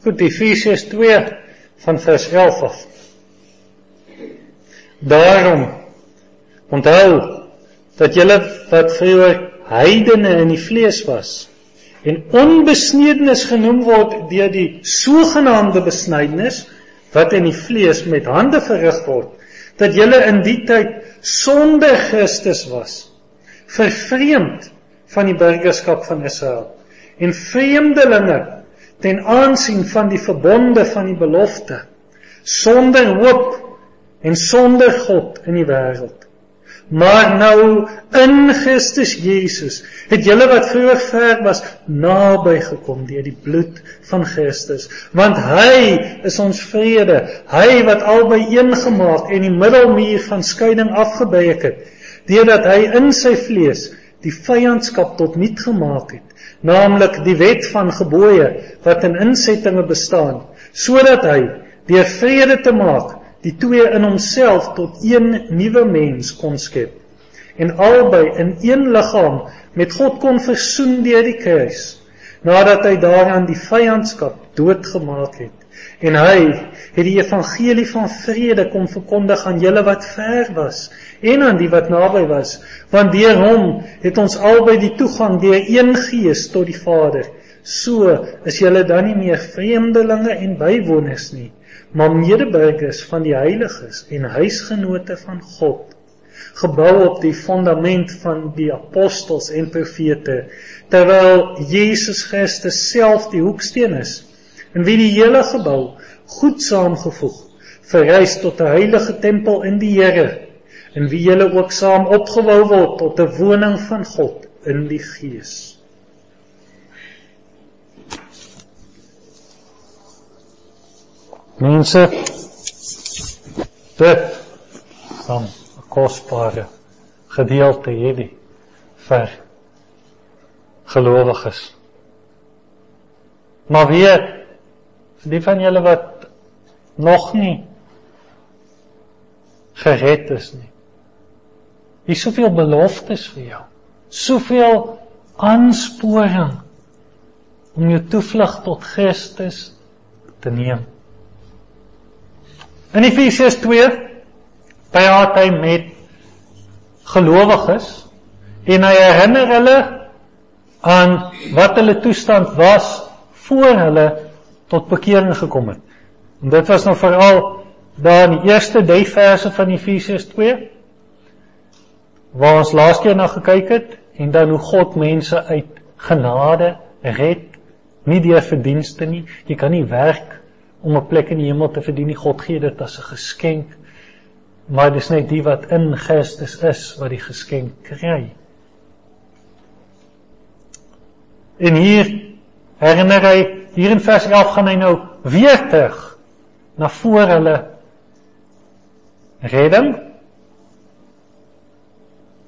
Goed, Efesiërs 2 van vers 11 af. Daarom onthou dat julle wat vroeër heidene in die vlees was en onbesnedenis genoem word deur die sogenaamde besnydenis wat in die vlees met hande verrig word dat julle in die tyd sonder Christus was vervreemd van die burgerskap van Israel en vreemdelinge ten aansien van die verbonde van die belofte sonder hoop en sonder God in die wêreld Maar nou in Christus Jesus het julle wat vroeër ver was naby gekom deur die bloed van Christus, want hy is ons vrede, hy wat albei een gemaak en die middelmuur van skeiding afgebreek het, deurdat hy in sy vlees die vyandskap tot niet gemaak het, naamlik die wet van gebooie wat in insettinge bestaan, sodat hy deur vrede te maak die twee in homself tot een nuwe mens kon skep en albei in een liggaam met God kon versoen deur die kruis nadat hy daaraan die vyandskap doodgemaak het. En hy het die evangelie van vrede kom verkondig aan julle wat ver was en aan die wat naby was want deur hom het ons albei die toegang deur een gees tot die Vader. So is julle dan nie meer vreemdelinge en bywoners nie maar medeburgers van die heiliges en huisgenote van God. Gebou op die fundament van die apostels en profete terwyl Jesus Christus self die hoeksteen is en wie die hele gebou goed saamgevoeg verrys tot 'n heilige tempel in die Here en wie julle ook saam opgebou word tot 'n woning van God in die Gees Mense dit van 'n kosbare gedeelte hierdie vir gelowiges. Maar weet vir die van julle wat nog nie gered is nie. Hier is soveel beloftes vir jou. Soveel aansporing om jou toevlug tot Christus te neem. In Efesiërs 2 praat hy met gelowiges en hy herinner hulle aan wat hulle toestand was voor hulle tot bekering gekom het. En dit was nou veral daar in die eerste 3 verse van Efesiërs 2 waar ons laas keer na gekyk het en dan hoe God mense uit genade red, nie deur verdienste nie. Jy kan nie werk om 'n plek in die hemel te verdien nie. God gee dit as 'n geskenk. Maar dis net die wat in Christus is wat die geskenk kry. En hier herinner hy hier in vers 11 gaan hy nou weer terug na voor hulle redding.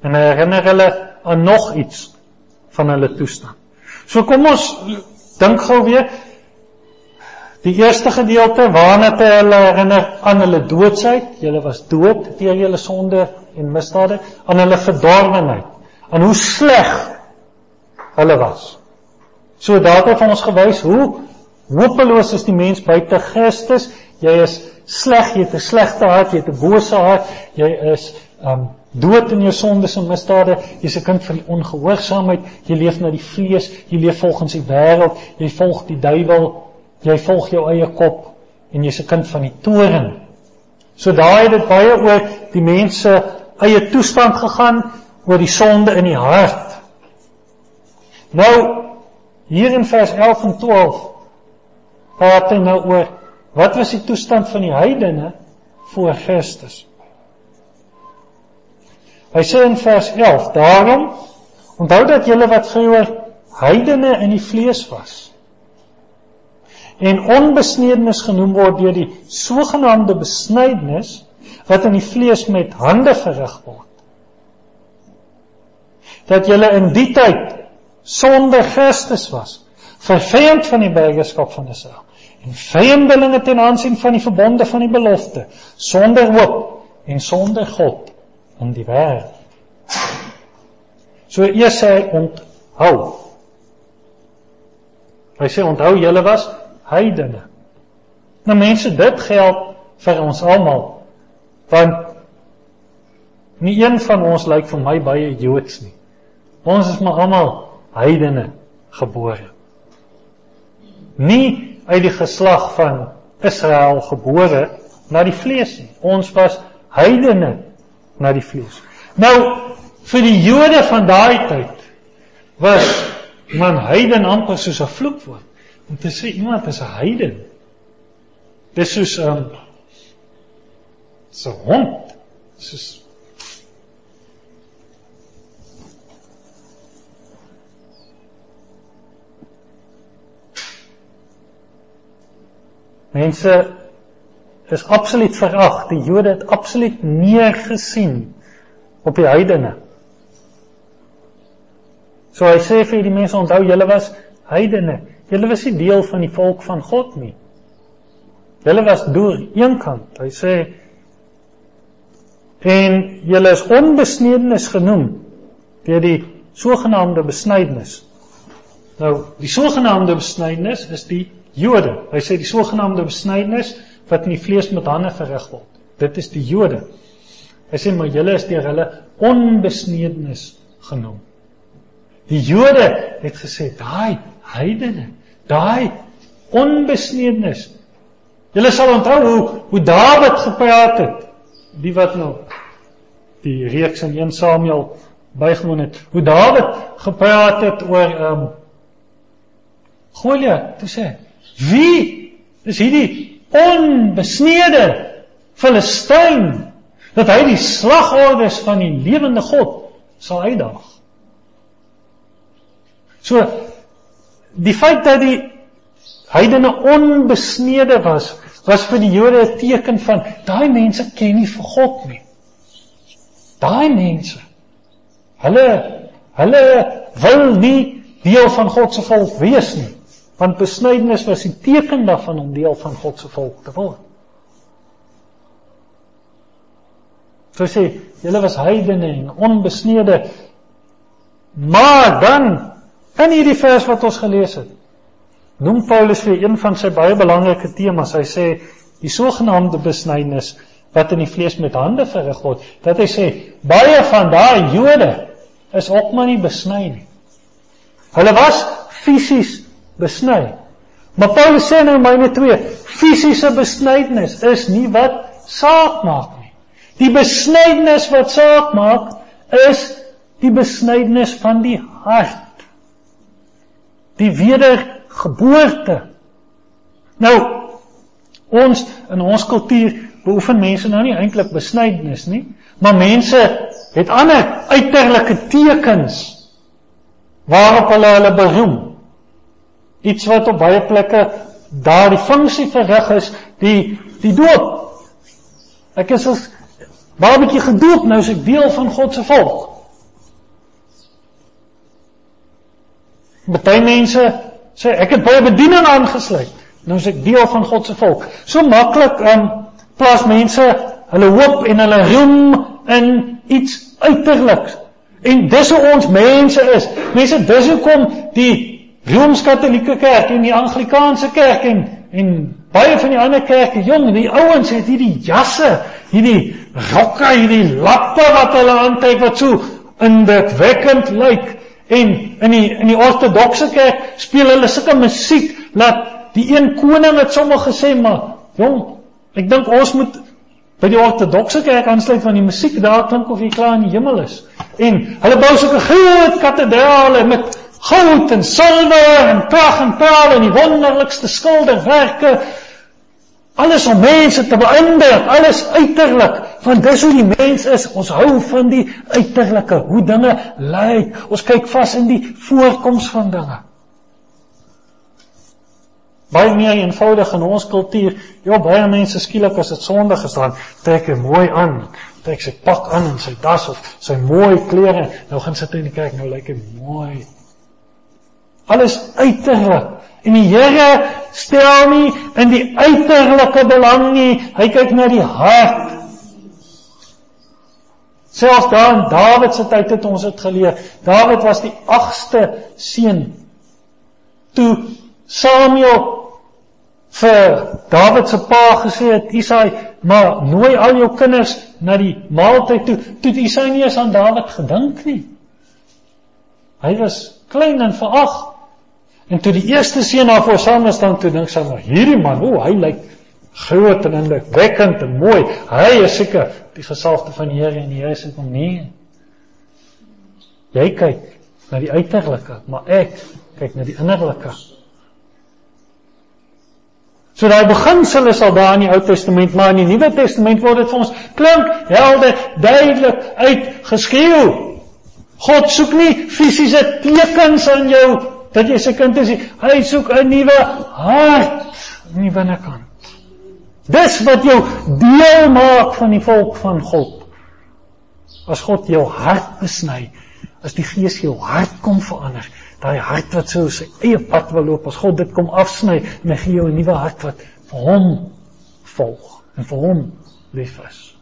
En hy herinner hulle aan nog iets van hulle toestand. So kom ons dink gou weer Die eerste gedeelte waarna te hulle herinner aan hulle doodsheid, julle was dood deur julle sonde en misdade, aan hulle verdorwenheid, aan hoe sleg hulle was. So daar het ons gewys hoe hopeloos is die mens buite Christus. Jy is sleg, jy het 'n slegte hart, jy het 'n bose hart, jy is um dood in jou sondes en misdade, jy's 'n kind van die ongehoorsaamheid, jy leef na die vlees, jy leef volgens die wêreld, jy volg die duiwel, Jy volg jou eie kop en jy's 'n kind van die toren. So daai het dit baie oor die mense eie toestand gegaan, oor die sonde in die hart. Nou hier in vers 11 en 12 praat hy nou oor wat was die toestand van die heidene voor Christus. Hy sê in vers 11: Daarom onthou dat julle wat vroeër heidene in die vlees was, en onbesnedenis genoem word deur die sogenaamde besnydenis wat in die vlees met hande verrig word. Dat julle in die tyd sonder Christus was, vervreemd van die burgerskap van Israel en vreemdelinge ten aansien van die verbonde van die belofte, sonder hoop en sonder God in die wêreld. So eers sê hy onthou. Hy sê onthou julle was heidene. Nou mense, dit geld vir ons almal. Want nie een van ons lyk vir my baie Joods nie. Ons is maar almal heidene gebore. Nie uit die geslag van Israel gebore na die vlees nie. Ons was heidene na die vlees. Nou vir die Jode van daai tyd was man heiden amper soos 'n vloekwoord. Om te sê iemand is 'n heiden. Dis soos 'n um, hond. Soos Mense is absoluut verag. Die Jode het absoluut neergesien op die heidene. So hy sê vir die mense onthou julle was heidene. Julle was nie deel van die volk van God nie. Julle was deur eenkant. Hy sê en julle is onbesnedenis genoem deur die sogenaamde besnydenis. Nou, die sogenaamde besnydenis is die Jode. Hy sê die sogenaamde besnydenis wat in die vlees met hande verrig word. Dit is die Jode. Hy sê maar julle is deur hulle onbesnedenis genoem. Die Jode het gesê daai heidene, daai onbesnedenis. Julle sal onthou hoe hoe Dawid gepraat het, die wat nou die reeks in 1 Samuel bygewoon het. Hoe Dawid gepraat het oor ehm um, Goliat, toe sê Wie is hierdie onbesnede Filistyn dat hy die slagordes van die lewende God sal uitdaag? So die feit dat die heidene onbesnede was, was vir die Jode 'n teken van daai mense ken nie vir God nie. Daai mense hulle hulle wil nie deel van God se volk wees nie. Want besnydenis was die teken daarvan om deel van God se volk te word. So sê, julle was heidene en onbesnede. Maar dan in hierdie vers wat ons gelees het, noem Paulus vir een van sy baie belangrike temas. Hy sê die sogenaamde besnydenis wat in die vlees met hande verrig word. Dat hy sê baie van daai Jode is ook maar nie besny nie. Hulle was fisies besny. Maar Paulus sê nou Romeine 2, fisiese besnydenis is nie wat saak maak nie. Die besnydenis wat saak maak is die besnydenis van die hart. Die wedergeboorte. Nou ons in ons kultuur beoefen mense nou nie eintlik besnydenis nie, maar mense het ander uiterlike tekens waarop hulle hulle beroem. Iets wat op baie plekke daardie funksie verrig is, die die doop. Ek is as baie bietjie gedoop, nou is ek deel van God se volk. Party mense sê ek het baie bediening aangesluit, nou is ek deel van God se volk. So maklik um plaas mense hulle hoop en hulle roem in iets uiterliks. En dis hoe ons mense is. Mense dis hoekom die Rooms-Katolieke Kerk en die Anglikaanse Kerk en en baie van die ander kerke, jong, die ouens het hierdie jasse, hierdie rokke, hierdie lappe wat hulle aantrek wat so indrukwekkend lyk en in die in die ortodokse kerk speel hulle sulke musiek dat die een koning het sommer gesê maar jong, ek dink ons moet by die ortodokse kerk aansluit van die musiek daar klink of jy klaar in die hemel is. En hulle bou sulke groot kathedrale met goud en silwer en pragt en paal en die wonderlikste skilderwerke alles om mense te beïndruk alles uiterlik want dis hoe die mens is. Ons hou van die uiterlike hoe dinge lyk. Ons kyk vas in die voorkoms van dinge. Baie meer eenvoudig in ons kultuur. Ja baie mense skielik as dit sondig is dan trek hy mooi aan. Trek sy pak aan en sy das of sy mooi klere. Nou gaan sit hy in die kerk nou lyk hy mooi Alles uiterlik. En die Here stel nie in die uiterlike belang nie. Hy kyk na die hart. Selfs daar in Dawid se tyd het ons dit geleer. Dawid was die 8ste seun. Toe Samuel vir Dawid se pa gesê het Isaai, maar nooi al jou kinders na die maaltyd toe. Toe Isaai nie eens aan Dawid gedink nie. Hy was klein en verag. En toe die eerste seun daar voor saam staan toe dink sy maar hierdie man, o, hy lyk groot en indrukwekkend en mooi. Hy is seker die gesalfde van die Here en die Here sê hom nee. Jy kyk na die uiterlike, maar ek kyk na die innerlike. So daai beginsel is al daar in die Ou Testament, maar in die Nuwe Testament word dit vir ons klink helder, duidelik uitgeskreeu. God soek nie fisiese tekens aan jou dat jy se kind is nie. Hy soek 'n nuwe hart in die binnekant. Dis wat jou deel maak van die volk van God. As God jou hart besny, as die Gees jou hart kom verander, daai hart wat so sy eie pad wil loop as God dit kom afsny en hy gee jou 'n nuwe hart wat vir hom volg en vir hom lief is.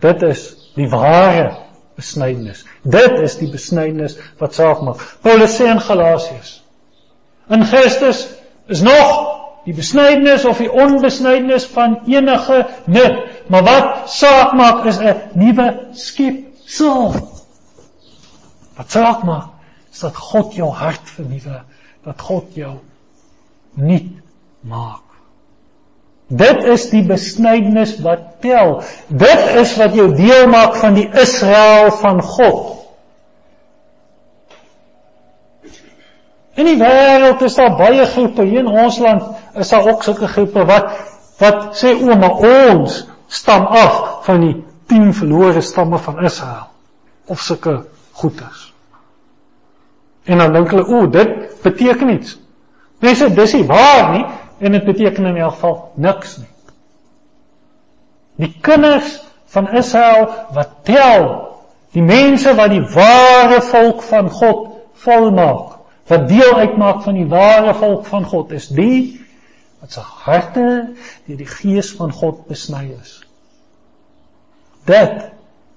Dit is die ware besnydenis. Dit is die besnydenis wat saak maak. Paulus sê in Galasiërs: In Christus is nog die besnydenis of die onbesnydenis van enige nut, maar wat saak maak is 'n nuwe skepsel. Wat saak maak is dat God jou hart vernuwe, dat God jou nuut maak. Dit is die besnydenis wat tel. Dit is wat jou deel maak van die Israel van God. In die wêreld is daar baie groepe, hier in ons land is daar ook sulke groepe wat wat sê o, maar ons stam af van die 10 verlore stamme van Israel of sulke goeders. En dan dink hulle, o, dit beteken iets. Mense, dis nie waar nie en dit beteken in elk geval niks nie. Die kinders van Israel wat tel, die mense wat die ware volk van God volmaak, wat deel uitmaak van die ware volk van God is die wat se harte deur die gees van God besny is. Dit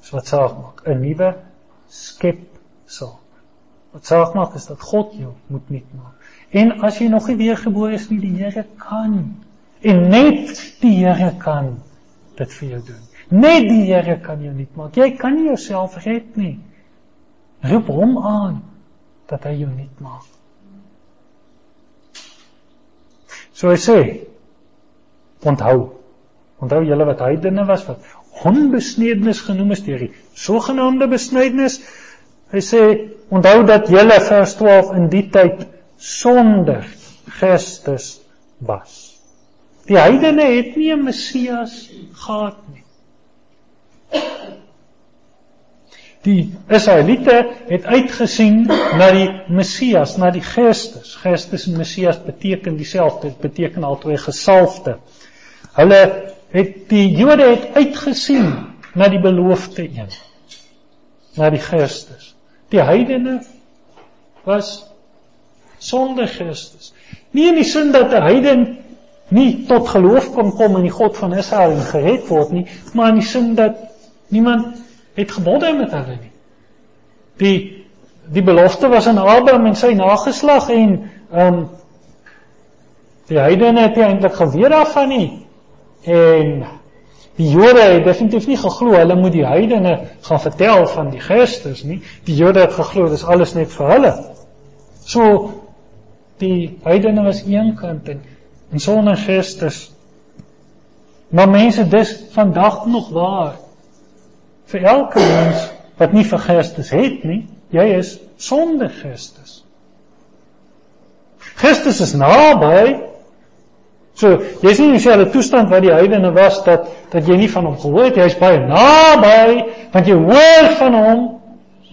is wat saak maak, 'n nuwe skepsel. Wat saak maak is dat God jou moet nuut maak. En as jy nog nie weergebore is nie, die Here kan en net die Here kan dit vir jou doen. Net die Here kan jou nuut maak. Jy kan nie jouself red nie. Roep hom aan dat hy jou nuut maak. So hy sê onthou onthou julle wat heidene was wat onbesnedenis genoem is deur die sogenaamde besnydenis Hy sê onthou dat julle vers 12 in die tyd sonder Christus was. Die heidene het nie 'n Messias gehad nie. Die Israeliete het uitgesien na die Messias, na die Christus. Christus en Messias beteken dieselfde, dit beteken albei gesalfde. Hulle het die Jode het uitgesien na die beloofde een, na die Christus. Die heidene was sonder Christus. Nie in die sin dat 'n heiden nie tot geloof kon kom in die God van Israel en gered word nie, maar in die sin dat niemand het gebode met hulle nie. Die die belofte was aan Abraham en sy nageslag en ehm um, die heidene het eintlik geweet daarvan nie. En Die Jode het definitief nie geglo hulle moet die heidene gaan vertel van die Christus nie. Die Jode het geglo dis alles net vir hulle. So die heidene was eenkant en, en sonder Christus. Maar mense dis vandag nog waar. Vir elke mens wat nie vir Christus het nie, jy is sonder Christus. Christus is naby, So, jy sien hoe hulle toestand wat die heidene was dat dat jy nie van hom gehoor het, hy's baie naby, want jy hoor van hom,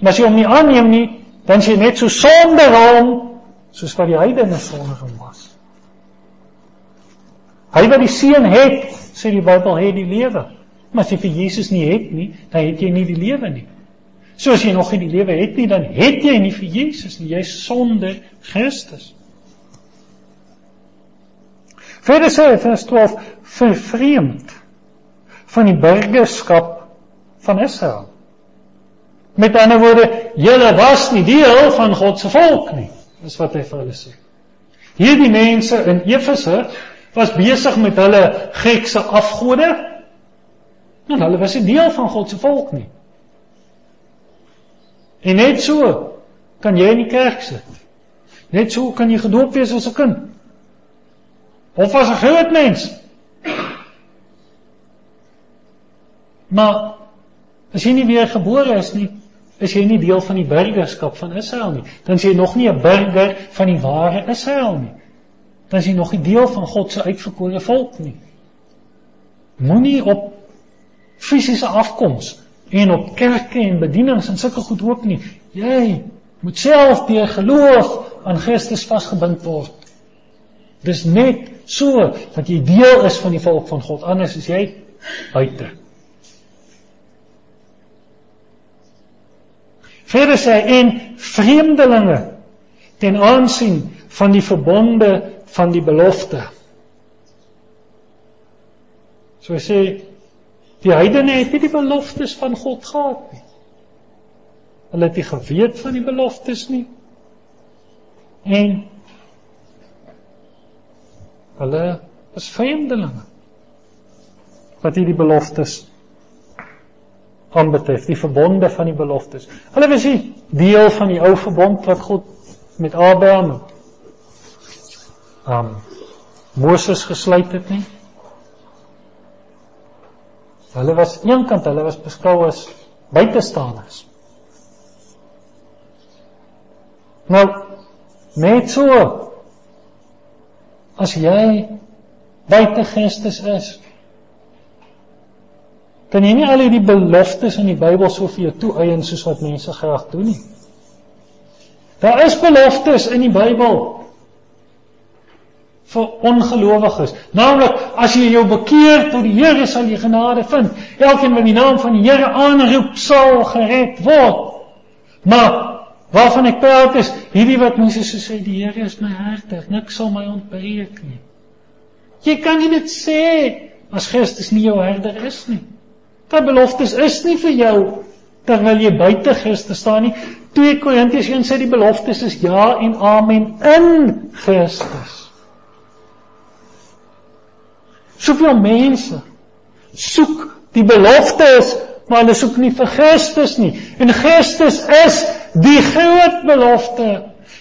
maar as jy hom nie aanneem nie, dan is jy net so sonder hom soos wat die heidene hom was. Hy wat die seun het, sê die Bybel, het die lewe. Maar as jy vir Jesus nie het nie, dan het jy nie die lewe nie. So as jy nog nie die lewe het nie, dan het jy nie vir Jesus nie, jy's sonder Christus. Verder sê vers 12 vervreemd van die burgerskap van Israel. Met ander woorde, julle was nie deel van God se volk nie. Dis wat hy vir hulle sê. Hierdie mense in Efese was besig met hulle Griekse afgode. En hulle was nie deel van God se volk nie. En net so kan jy in die kerk sit. Net so kan jy gedoop wees as 'n kind. Of as 'n groot mens. Maar as jy nie weer gebore is nie, is jy nie deel van die burgerskap van Israel nie. Dan is jy nog nie 'n burger van die ware Israel nie. Dan is jy nog nie deel van God se uitverkore volk nie. Moenie op fisiese afkoms en op kerke en bedienings en sulke goed hoop nie. Jy moet self deur geloof aan Christus vasgebind word. Dis net so dat jy deel is van die volk van God. Anders is jy buite. Verder sê en vreemdelinge ten aansien van die verbonde van die belofte. So sê die heidene het nie die beloftes van God gehad nie. Hulle het nie geweet van die beloftes nie. En hulle is vreemdelinge. Wat hierdie beloftes aanbetref, die verbonde van die beloftes. Hulle was nie deel van die ou verbond wat God met Abraham um Moses gesluit het nie. Hulle was eenkant, hulle was beskou as buitestanders. Nou net so as jy buite Christus is, kan jy nie al hierdie beloftes in die Bybel so vir jou toeëien soos wat mense graag doen nie. Daar is beloftes in die Bybel vir ongelowiges. Naamlik as jy jou bekeer tot die Here sal jy genade vind. Elkeen wat die naam van die Here aanroep sal gered word. Maar waarvan ek praat is hierdie wat mense so sê die Here is my herder, niks sal my ontbreek nie. Jy kan nie dit sê as Christus nie jou herder is nie. Daai beloftes is nie vir jou terwyl jy buite Christus staan nie. 2 Korintiërs 1 sê die beloftes is ja en amen in Christus. Soveel mense soek die beloftes, maar hulle soek nie vir Christus nie. En Christus is die groot belofte.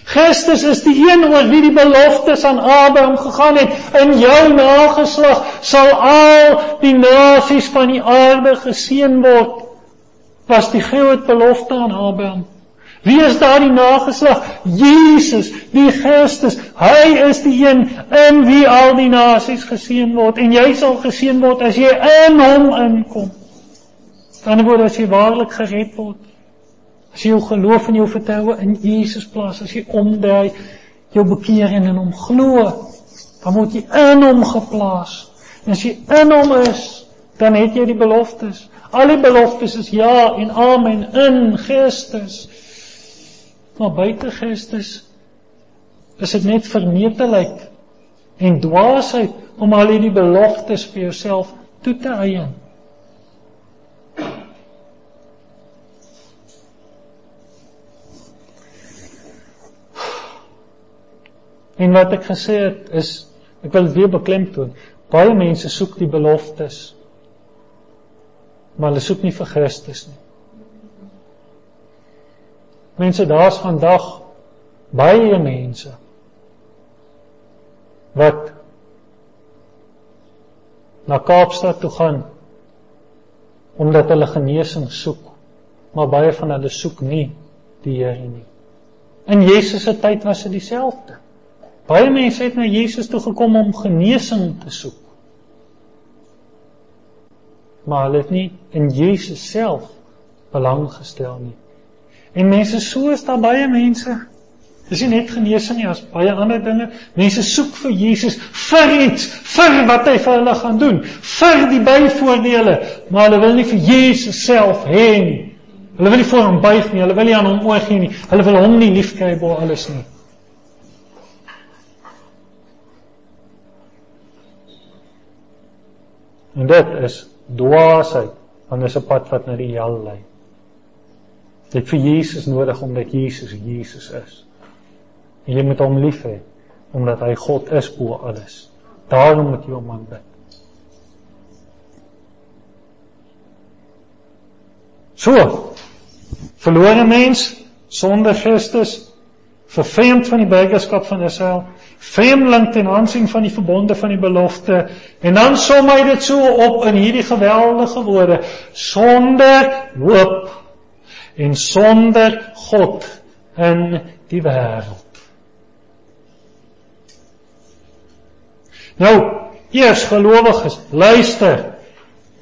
Christus is die een oor wie die beloftes aan Abraham gegaan het. In jou nageslag sal al die nasies van die aarde geseën word. Was die groot belofte aan Abraham. Wie is daardie nageslag? Jesus, die Christus. Hy is die een in wie al die nasies geseën word en jy sal geseën word as jy in hom inkom. Dan word as jy waarlik gered word. As jy jou geloof en jou vertroue in Jesus plaas, as jy omdraai, jou bekeer en in hom glo, dan word jy in hom geplaas. En as jy in hom is, dan het jy die beloftes. Al die beloftes is ja en amen in Christus. Maar buite Christus is dit net vermetelheid en dwaasheid om al hierdie beloftes vir jouself toe te eien. En wat ek gesê het is ek wil weer beklemtoon. Baie mense soek die beloftes. Maar hulle soek nie vir Christus nie. Mense daar's vandag baie mense wat na Kaapstad toe gaan omdat hulle genesing soek, maar baie van hulle soek nie die Here nie. In Jesus se tyd was dit dieselfde. Baie mense het na Jesus toe gekom om genesing te soek. Maar hulle het nie in Jesus self belang gestel nie. En mense so is daar baie mense. Dis nie net genesing nie, as baie ander dinge. Mense soek vir Jesus vir iets, vir wat hy vir hulle gaan doen, vir die byvoordele, maar hulle wil nie vir Jesus self hê nie. Hulle wil nie voor hom buig nie, hulle wil nie aan hom oorgee nie. Hulle wil hom nie liefkry bo alles nie. En dit is dwaasheid, want dit is 'n pad wat na die hel lei. Het vir Jesus nodig omdat Jesus Jesus is. En jy moet hom lief hê. omdat hy God is bo alles. Daarom moet jy hom aanbid. So, verlore mens sonder Christus, vervreemd van die burgerskap van Israel, vreemdeling ten aansien van die verbonde van die belofte en dan som hy dit so op in hierdie geweldige woorde sonder hoop en sonder God in die wêreld. Nou, eers gelowiges, luister.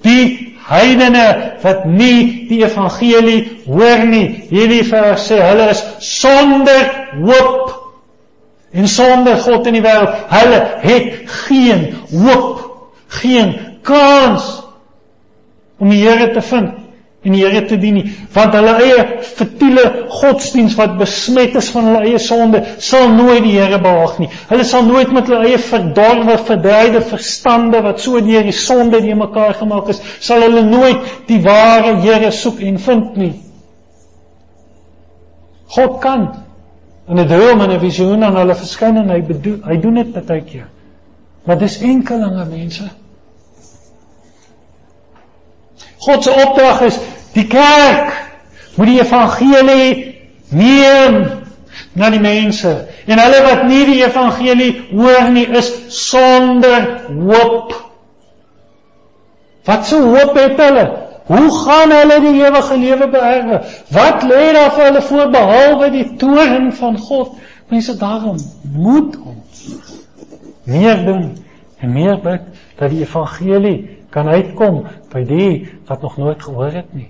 Die heidene wat nie die evangelie hoor nie, hierdie vers sê hulle is sonder hoop en sonder God in die wêreld. Hulle het geen hoop, geen kans om die Here te vind en die Here te dien nie, want hulle eie vertiele godsdiens wat besmet is van hulle eie sonde, sal nooit die Here behaag nie. Hulle sal nooit met hulle eie verdorwe, verdraaide verstande wat so deur die sonde die mekaar gemaak is, sal hulle nooit die ware Here soek en vind nie. God kan in 'n droom en 'n visioen aan hulle verskyn en hy bedoel hy doen dit baie keer. Maar dis enkelinge mense. God se opdrag is Die kerk moet die evangelie neem na die mense. En hulle wat nie die evangelie hoor nie is sonder hoop. Wat so hoop het hulle? Hoe gaan hulle die ewige lewe beerwe? Wat lê daar vir hulle voor behalwe die toorn van God? Mense daarom moet ons meer doen en meer bid dat die evangelie kan uitkom by die wat nog nooit gehoor het nie.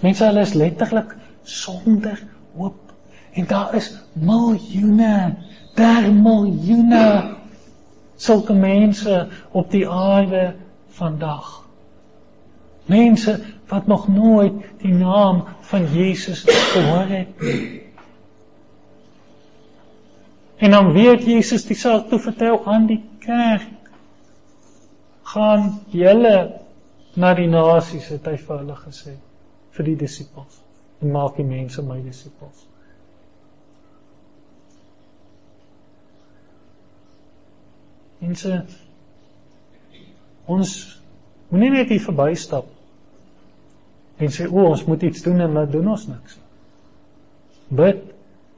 Mense hulle is letterlik sonder hoop. En daar is miljoene, daar miljoene sulke mense op die aarde vandag. Mense wat nog nooit die naam van Jesus gehoor het. En dan weet Jesus die saak toe vertel aan die kerk. Gaan julle na die nasies het hy vir hulle gesê vir die disippels en maak die mense my disippels. Mense ons moenie net hier verbystap en sê o ons moet iets doen en laat doen ons niks. Bid,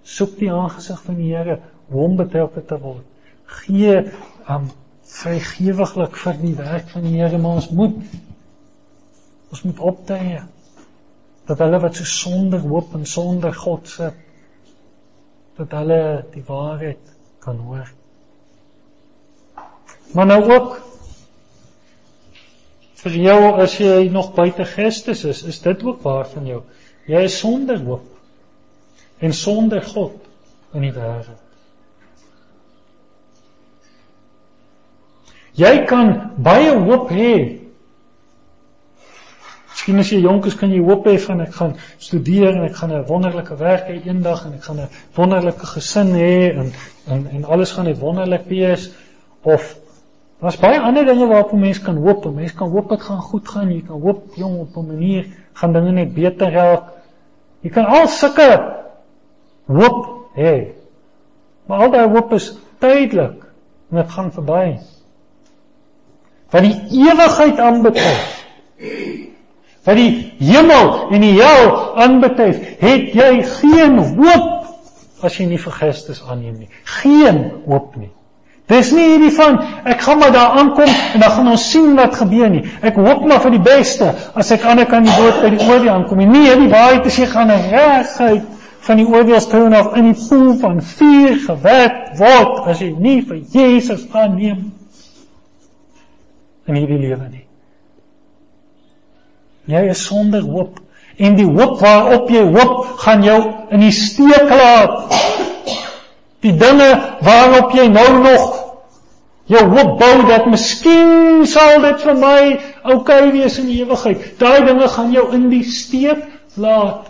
soek die aangesig van die Here, hom betrokke te word. Gee um vrygewiglik vir die werk van die Here, maar ons moet ons moet optree dat hulle wat so sonder hoop en sonder God sit dat hulle die waarheid kan hoor. Maar nou ook vir jou as jy nog buite Christus is, is dit ook waar van jou. Jy is sonder hoop en sonder God in die wêreld. Jy kan baie hoop hê Miskien as jy jonk is kan jy hoop hê van ek gaan studeer en ek gaan 'n wonderlike werk hê eendag en ek gaan 'n wonderlike gesin hê en en en alles gaan net wonderlik wees of daar's baie ander dinge waarop 'n mens kan hoop. 'n Mens kan hoop dit gaan goed gaan. Jy kan hoop jong op 'n manier gaan dinge net beter raak. Jy kan al sulke hoop hê. Maar al daai hoop is tydelik en dit gaan verby. Wat die ewigheid aanbetref wat die hemel en die hel aanbetref, het jy geen hoop as jy nie vir Christus aanneem nie. Geen hoop nie. Dis nie hierdie van ek gaan maar daar aankom en dan gaan ons sien wat gebeur nie. Ek hoop maar vir die beste as ek aan kan die dood by die oordeel aankom. Nee, die waarheid is jy gaan reguit van die oordeelstroon af in die poel van vuur gewerk word as jy nie vir Jesus aanneem in hierdie lewe nie. Jy is sonder hoop en die hoop waarop jy hoop gaan jou in die steek laat. Die dinge waarop jy nou nog jou hoop bou dat miskien sal dit vir my okay wees in die ewigheid. Daai dinge gaan jou in die steek laat.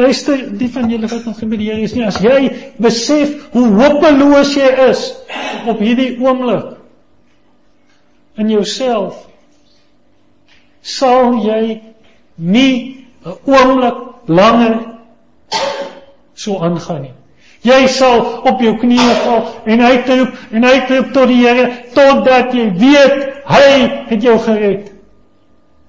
Luister, die van julle wat nog by die Here is nie, as jy besef hoe hopeloos jy is op hierdie oomblik, in jouself sal jy nie 'n oomblik langer so aangaan nie. Jy sal op jou knieë val en uitroep en uitroep tot die Here totdat jy weet hy het jou gered.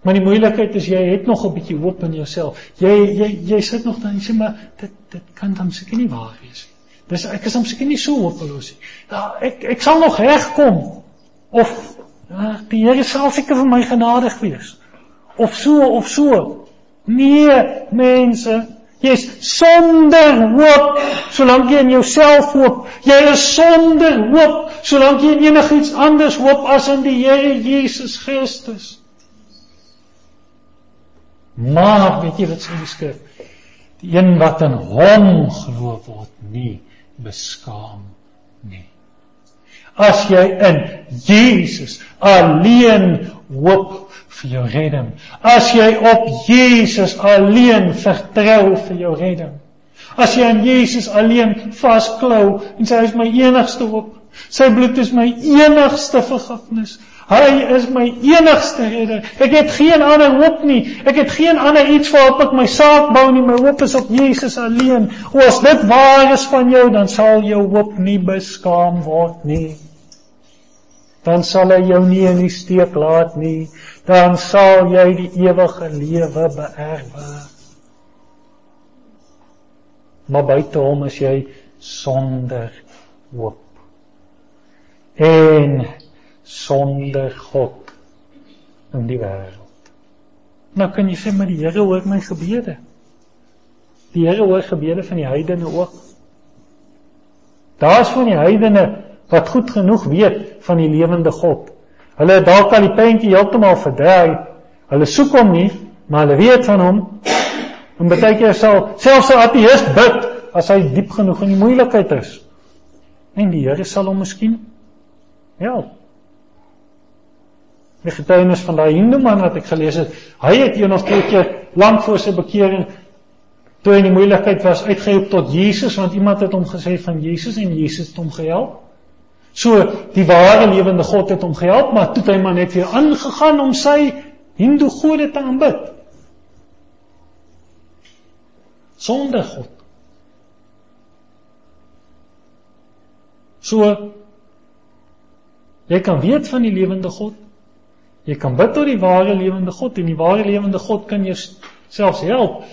Maar die moeilikheid is jy het nog 'n bietjie hoop in jouself. Jy jy jy sit nog dan sê maar dit dit kan dan seker nie waar wees nie. Dis ek is dan seker nie so hopeloos nie. Ja, ek ek sal nog regkom. Of ja, die Here sal seker vir my genadig wees. Of so of so. Nee, mense, Jy's sonder hoop solank jy in jouself hoop. Jy is sonder hoop solank jy in enigiets anders hoop as in die Here Jesus Christus. Maar weet jy wat sê die skrif? Die een wat in hom glo word nie beskaam nie. As jy in Jesus alleen hoop vir jou redding. As jy op Jesus alleen vertrou vir jou redding. As jy aan Jesus alleen vasklou en sê hy is my enigste hoop. Sy bloed is my enigste vergifnis. Hy is my enigste redder. Ek het geen ander hoop nie. Ek het geen ander iets waarop ek my saak bou nie. My hoop is op Jesus alleen. O, as dit waar is van jou, dan sal jou hoop nie beskaam word nie. Dan sal hy jou nie in die steek laat nie dan sal jy die ewige lewe beerwe. Maar buite hom is jy sonder hoop. En sonder God in die wêreld. Nou kan jy sê maar die Here hoor my gebede. Die Here hoor gebede van die heidene ook. Daar's van die heidene wat goed genoeg weet van die lewende God Hulle het dalk al die prentjie heeltemal verdraai. Hulle soek hom nie, maar hulle weet van hom. En baie keer sal selfs 'n ateïst bid as hy diep genoeg in die moeilikheid is. En die Here sal hom miskien help. Die getuienis van daai Hindu man wat ek gelees het, hy het een of twee keer lank voor sy bekering toe hy in die moeilikheid was uitgeroep tot Jesus want iemand het hom gesê van Jesus en Jesus het hom gehelp. So die ware lewende God het hom gehelp, maar toe het hy maar net weer aangegaan om sy Hindu gode te aanbid. Sonder God. So jy kan weet van die lewende God. Jy kan bid tot die ware lewende God en die ware lewende God kan jou selfs help.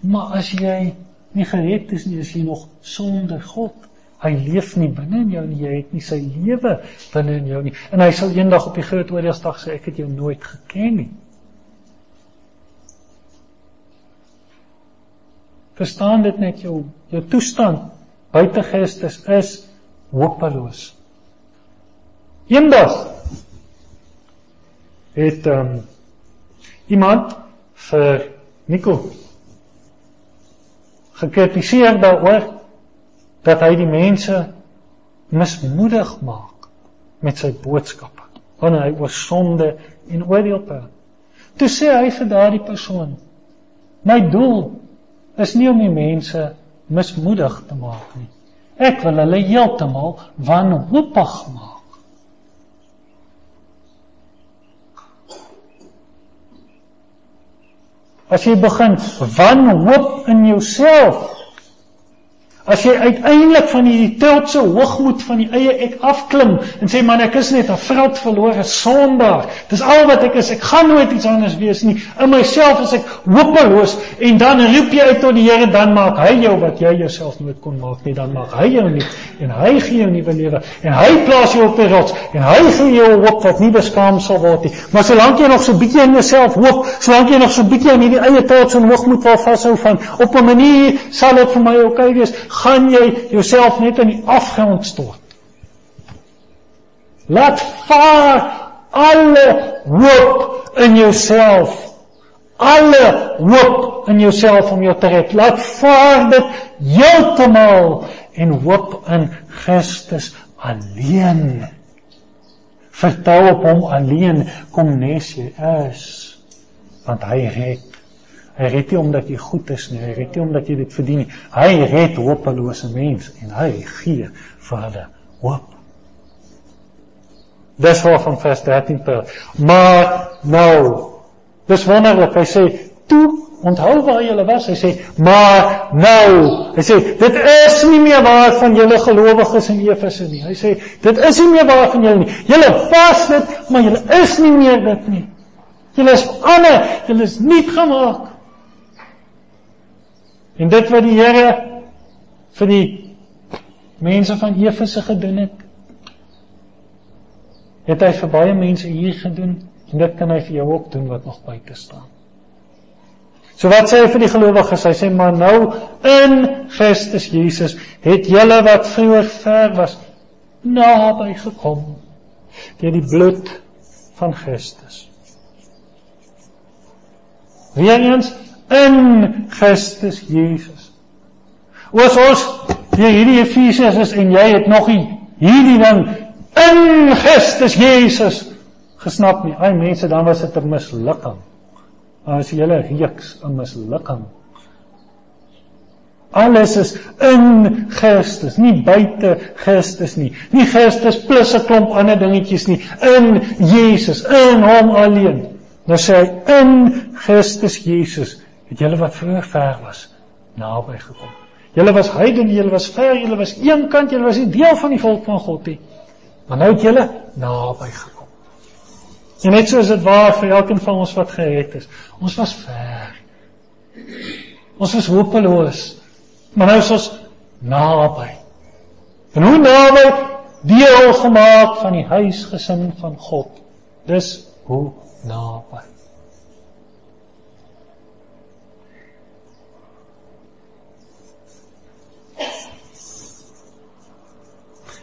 Maar as jy nie gered is nie, is jy nog sonder God. Hy leef nie binne in jou nie, jy het nie sy lewe binne in jou nie. En hy sal eendag op die groot oordeelsdag sê ek het jou nooit geken nie. Verstaan dit net jou jou toestand buite Christus is hopeloos. Eendag het um, iemand vir Nico gekritiseer daaroor dat hy die mense mismoedig maak met sy boodskappe wanneer hy oor sonde en oordeel praat. Toe sê hy vir daardie persoon: "My doel is nie om die mense mismoedig te maak nie. Ek wil hulle heeltemal wanhoopig maak." As jy begin wanhoop in jouself As jy uiteindelik van hierdie trotse hoogmoed van die eie ek afklim en sê man ek is net 'n vrot verlore sondaar. Dis al wat ek is. Ek gaan nooit iets anders wees nie. In myself is ek hopeloos en dan roep jy uit tot die Here dan maak hy jou wat jy jouself nooit kon maak nie. Dan maak hy jou nie en hy gee jou 'n nuwe lewe en hy plaas jou op 'n rots en hy gee jou hoop wat nie beskaam sal word nie. Maar solank jy nog so bietjie in jouself hoop, solank jy nog so bietjie in hierdie eie trots en hoogmoed wil vashou van op 'n manier sal dit vir my oukei okay wees gaan jy jouself net in die afgrond stort. Laat vaar alle hoop in jouself. Alle hoop in jouself om jou te red. Laat vaar dit heeltemal en hoop in Christus alleen. Vertrou op hom alleen kom nes jy is want hy red Hy red nie omdat jy goed is nie, hy red nie omdat jy dit verdien nie. Hy red hopelose mense en hy gee vir hulle hoop. Dis wat van vers 13 praat. Maar nou, dis wonderlik. Hy sê toe onthou waar julle was. Hy sê, "Maar nou." Hy sê, "Dit is nie meer waar van julle gelowiges in Efese nie." Hy sê, "Dit is nie meer waar van julle nie. Julle was dit, maar julle is nie meer dit nie. Julle is ander, julle is nie gemaak." En dit wat die Here vir die mense van Efese gedoen het, het hy vir baie mense hier gedoen en dit kan hy vir jou ook doen wat nog buite staan. So wat sê hy vir die gelowiges? Hy sê maar nou in Christus Jesus het julle wat vroeër ver was naby gekom deur die bloed van Christus. Weerens in Christus Jesus. Oos ons hier hierdie Efesiërs is en jy het nog nie hierdie ding in Christus Jesus gesnap nie. Ai mense, dan was dit 'n mislukking as julle reeks 'n mislukking. Alles is in Christus, nie buite Christus nie. Nie Christus plus 'n klomp ander dingetjies nie. In Jesus, in hom alleen. Nou sê hy in Christus Jesus het julle wat vroeër ver was naby gekom. Julle was heidene, julle was ver, julle was eenkant, julle was nie deel van die volk van God nie. Maar nou het julle naby gekom. En net so is dit waar vir elkeen van ons wat gered is. Ons was ver. Ons was hopeloos. Maar nou is ons naby. En hoe naby deel gemaak van die huisgesin van God. Dis hoe naby.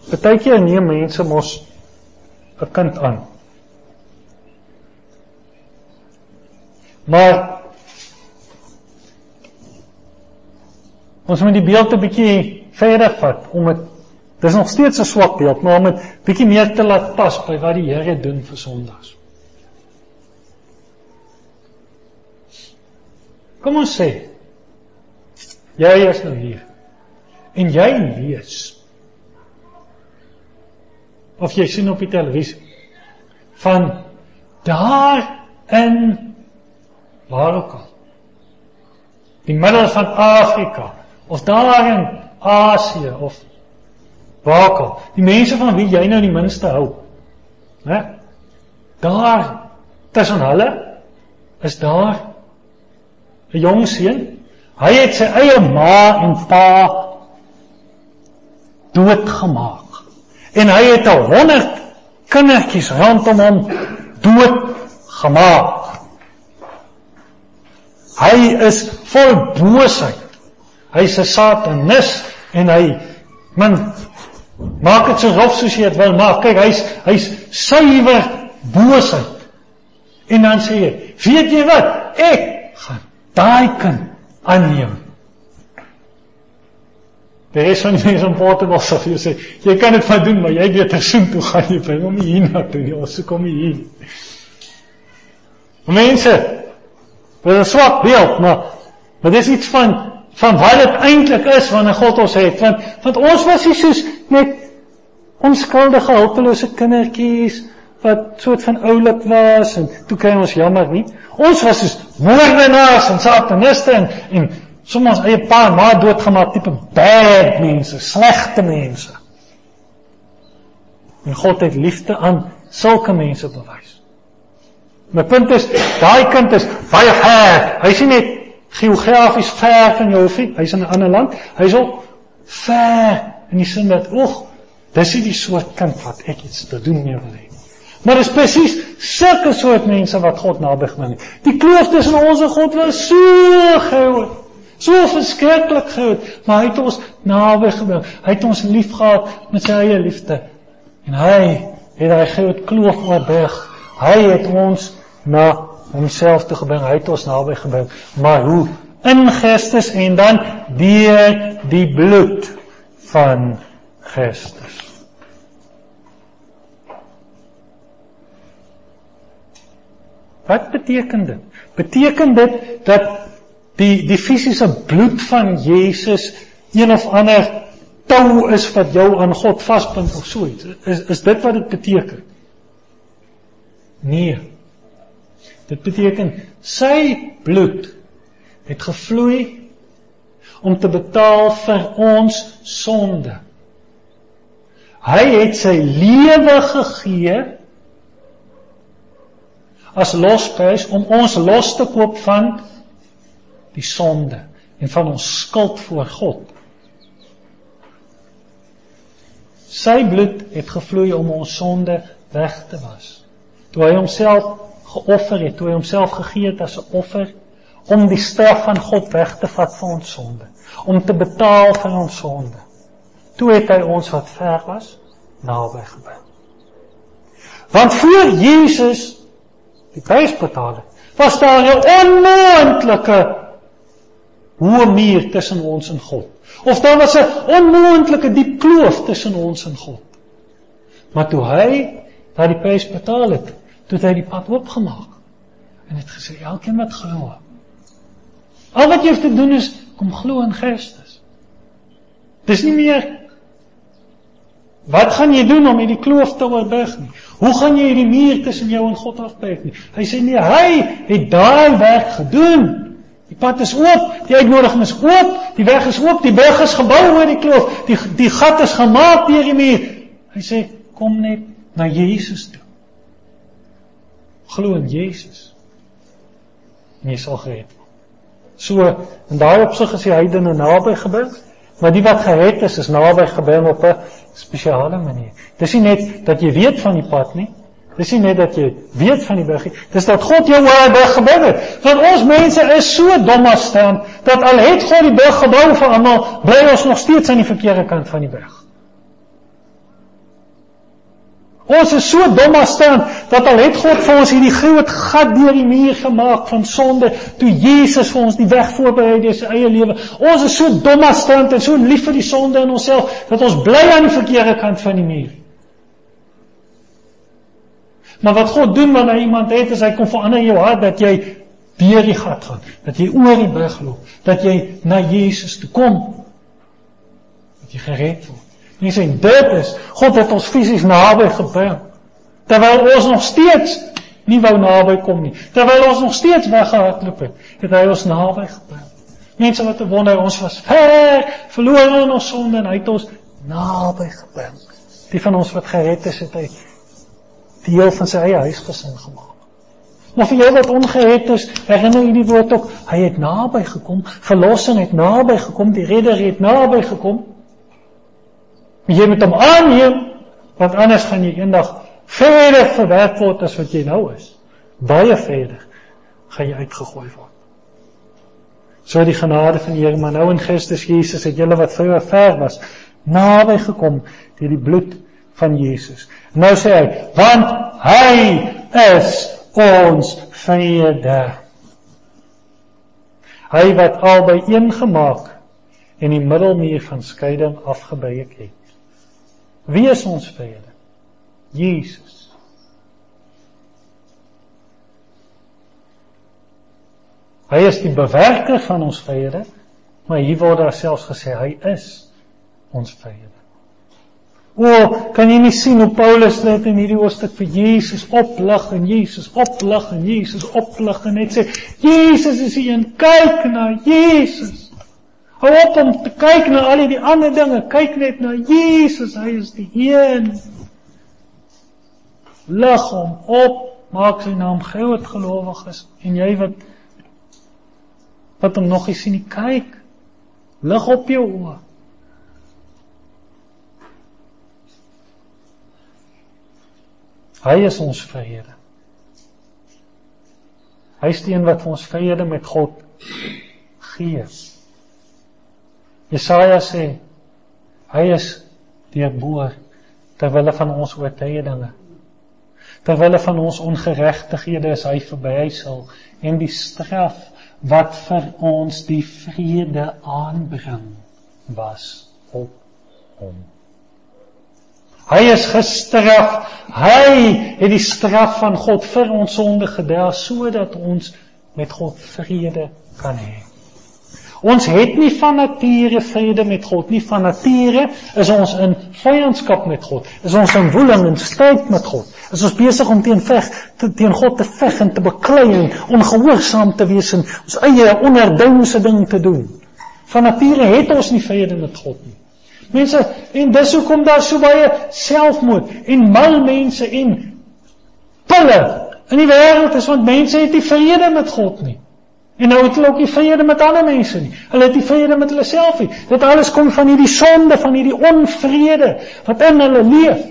Partykeer neem mense mos 'n kind aan Maar ons moet die beeld 'n bietjie verder vat om dit dis nog steeds 'n swak beeld, maar om dit bietjie meer te laat pas by wat die Here doen vir Sondags. Kom ons sê jy is nou hier en jy lees of jy sien op die televisie van daar in waar ook al. Die middel van Afrika of daar in Asië of waar ook al. Die mense van wie jy nou die minste hou. Né? Daar tussen hulle is daar 'n jong seun. Hy het sy eie ma en pa doodgemaak. En hy het 'n 100 kindertjies rondom hom doodgemaak. Hy is vol boosheid. Hy's 'n satanis en hy man maak dit so rof soos jy dit wil maak. Kyk, hy's hy's suiwer boosheid. En dan sê hy, "Weet jy wat? Ek gaan daai kind aanneem." Daar is van mense in Portugal sê jy sê, "Jy kan dit van doen, maar jy weet tersoen toe gaan jy bring hom hier na toe. Ons kom hier." Mense, Dit is swak beeld, maar maar dis iets van van wat dit eintlik is wanneer God ons het. Want want ons was nie soos net onskuldige hulpelose kindertjies wat soort van oulik was en toe kry ons jammer nie. Ons was soos moordenaars en sataniste en, en soms eie pa en ma doodgemaak tipe bad mense, slegte mense. En God het liefde aan sulke mense bewys. My punt is, daai kind is baie ver. Hy's nie net geografies ver van jou hofie, hy's in 'n ander land. Hy's ook ver in die sin dat, "Oeg, dis nie die soort kind wat ek iets te doen mee wil hê." Maar dis presies sulke soort mense wat God naby geneem het. Die kloof tussen ons en God was so groot. So verskriklik groot, maar hy het ons naby gebring. Hy het ons liefgehad met sy eie liefde. En hy het daai groot kloof oorbrug. Hy het ons na homself toe gebring, hy het ons naby gebring. Maar hoe? In Christus en dan deur die bloed van Christus. Wat beteken dit? Beteken dit dat die die fisiese bloed van Jesus een of ander tou is wat jou aan God vasbind of so iets? Is is dit wat dit beteken? Nee. Dit beteken sy bloed het gevloei om te betaal vir ons sonde. Hy het sy lewe gegee as losprys om ons los te koop van die sonde en van ons skuld voor God. Sy bloed het gevloei om ons sonde weg te was. Toe hy homself geoffer het, toe hy homself gegee het as 'n offer om die straf van God weg te vat vir ons sonde, om te betaal vir ons sonde. Toe het hy ons wat ver was naby gebring. Want voor Jesus die prys betaal het, was daar 'n onmoontlike hoë muur tussen ons en God. Of daar was 'n onmoontlike diep kloof tussen ons en God. Maar toe hy daai prys betaal het, toe het hy die pad oopgemaak en het gesê elkeen wat glo. Al wat jy hoef te doen is kom glo in Christus. Dis nie meer Wat gaan jy doen om hierdie kloof te oorbrug nie? Hoe gaan jy hierdie muur tussen jou en God afbreek nie? Hy sê nee, hy het daai werk gedoen. Die pad is oop, die uitnodiging is oop, die weg is oop, die brug is gebou oor die kloof, die die gat is gemaak deur die muur. Hy sê kom net na Jesus toe. Glo in Jesus. En jy sal gered word. So, in daai opsig is die heidene naby gebring, maar die wat gered is, is naby gebring op 'n spesiale manier. Dis nie net dat jy weet van die pad nie, Dis nie net dat jy weet van die berg nie, dis dat God jou oor berg gebou het. Want ons mense is so dom as staan dat al het God die berg gebou vir almal, bly ons nog steeds aan die verkeerde kant van die berg. Ons is so dom as staan dat al het God vir ons hierdie groot gat deur die muur gemaak van sonde toe Jesus vir ons die weg voorberei deur sy eie lewe. Ons is so dom as staan en so lief vir die sonde in onsself dat ons bly aan die verkeerde kant van die muur. Maar wat God doen wanneer iemand het, is hy kom verander jou hart dat jy deur die gat gaan, dat jy oor die brug loop, dat jy na Jesus toe kom. Dat jy gered word. Nie sê dit is God het ons fisies naby gebring. Terwyl ons nog steeds nie wou naby kom nie. Terwyl ons nog steeds weggehardloop het, het hy ons naby gebring. Mense wat wonder ons was ver, verloor in ons sonde en hy het ons naby gebring. Die van ons wat gered is, het hy deel van sy eie huisgesin gemaak. Maar vir jou wat ongered is, herinner u die woord ook, hy het naby gekom, verlossing het naby gekom, die redder het naby gekom. Jy moet hom aanneem, want anders gaan jy eendag verder verwerp word as wat jy nou is. Baie verder gaan jy uitgegooi word. So die genade van die Here, maar nou in Christus Jesus het julle wat vroeër ver was, naby gekom deur die bloed van Jesus. Nou sê hy, want hy is ons vrede. Hy wat albei een gemaak en die middelmuur van skeiding afgebreek het. Wie is ons vrede? Jesus. Hy is die bewerker van ons vrede, maar hier word daar selfs gesê hy is ons vrede. O, kan jy nie sien hoe Paulus net in hierdie hoofstuk vir Jesus oplig en Jesus oplig en Jesus oplig en net sê Jesus is hier en kyk na Jesus. Hou op om te kyk na al die ander dinge, kyk net na Jesus, hy is die een. Lig hom op, maak sy naam groot gelowiges en jy wat wat hom nog nie sien nie, kyk. Lig op jou oë. Hy is ons vrede. Hy is die een wat vir ons vrede met God gee. Jesaja sê hy is deurboor ter wille van ons oortredinge. Ter wille van ons ongeregtighede is hy verbrysel en die straf wat vir ons die vrede aanbring was op hom. Hy is gestraf. Hy het die straf van God vir ons sonde gedra sodat ons met God vrede kan hê. Ons het nie van nature vrede met God nie. Van nature is ons in vyandskap met God. Is ons in woeling en stryd met God. Is ons besig om teen veg te, teen God te veg en te beklei en ongehoorsaam te wees en ons eie onherdoumse ding te doen. Van nature het ons nie vrede met God nie. Mense, en dis hoekom daar so baie selfmoord en mal mense en pille in die wêreld is want mense het nie vrede met God nie. En nou het hulle ook nie vrede met ander mense nie. Hulle het nie vrede met hulle self nie. Dit alles kom van hierdie sonde, van hierdie onvrede wat in hulle leef.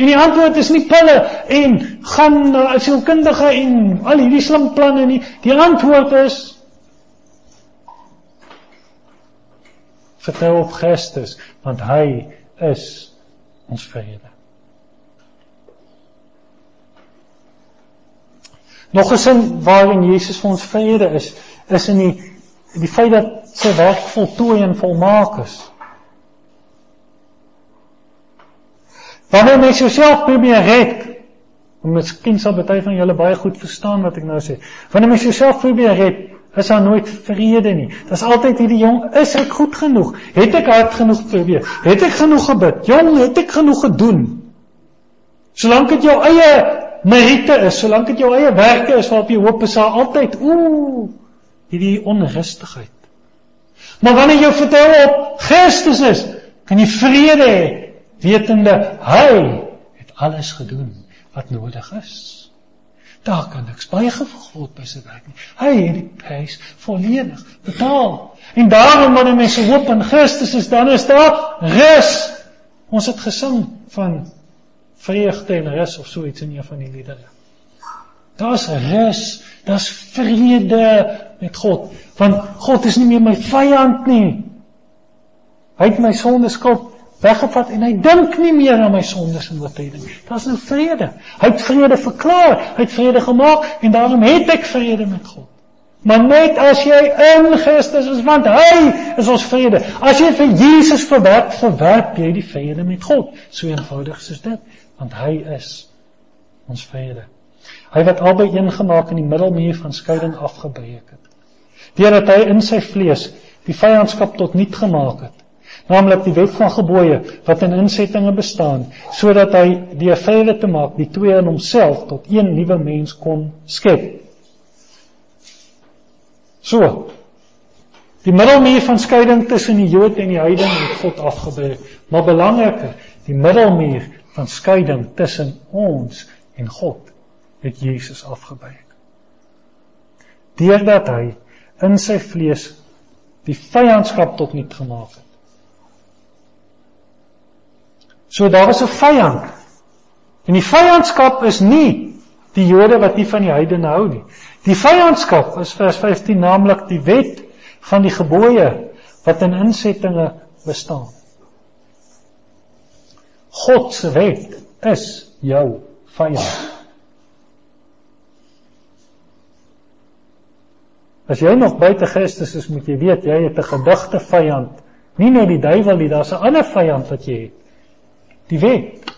En die antwoord is nie pille en gaan na 'n sielkundige en al hierdie slim planne nie. Die antwoord is vertrou op Christus, want hy is ons vrede. Nog 'n sin waarin Jesus vir ons vrede is, is in die die feit dat sy werk voltooi en volmaak is. Wanneer mens jouself probeer red, en miskien sal baie van julle baie goed verstaan wat ek nou sê. Wanneer mens jouself probeer red, is daar nooit vrede nie. Daar's altyd hierdie jong, is ek goed genoeg? Het ek hard genoeg probeer? Het ek genoeg gebid? Jong, het ek genoeg gedoen? Solank dit jou eie meriete is, solank dit jou eie werke is waarop jy hoop, is daar altyd ooh, hierdie onrustigheid. Maar wanneer jy vertrou op Christus is, kan jy vrede hê, wetende hy het alles gedoen wat nodig is. Daar kan niks bygevoeg word by sy werk nie. Hy het die prys volledig betaal. En daarom wanneer mense hoop in Christus is, dan is daar rus. Ons het gesing van vreugde en rus of so iets in een van die liedere. Daar's rus, daar's vrede met God, want God is nie meer my vyand nie. Hy het my sonde skuld weggevat en hy dink nie meer aan my sondes en oortreding nie. Daar's nou vrede. Hy het vrede verklaar, hy het vrede gemaak en daarom het ek vrede met God. Maar net as jy in Christus is, want hy is ons vrede. As jy vir Jesus verwerp, verwerp jy die vrede met God. So eenvoudig is dit want hy is ons vrede. Hy wat albei een gemaak in die middelmuur van skeiding afgebreek het. Deurdat hy in sy vlees die vyandskap tot niet gemaak het, naamlik die wet van gebooie wat in insettinge bestaan, sodat hy die vrede te maak die twee in homself tot een nuwe mens kon skep. So. Die middelmuur van skeiding tussen die Jood en die heidene het God afgebreek, maar belangriker, die middelmuur van skeiding tussen ons en God het Jesus afgebreek. Deurdat hy in sy vlees die vyandskap tot niet gemaak het. So daar is 'n vyand. En die vyandskap is nie die Jode wat nie van die heidene hou nie. Die vyandskap is vers 15 naamlik die wet van die gebooie wat in insettinge bestaan. God se wet is jou vyand. As jy nog buite Christus is, moet jy weet jy het 'n gedigte vyand. Nie net die duiwel nie, daar's 'n ander vyand wat jy het. Die wet.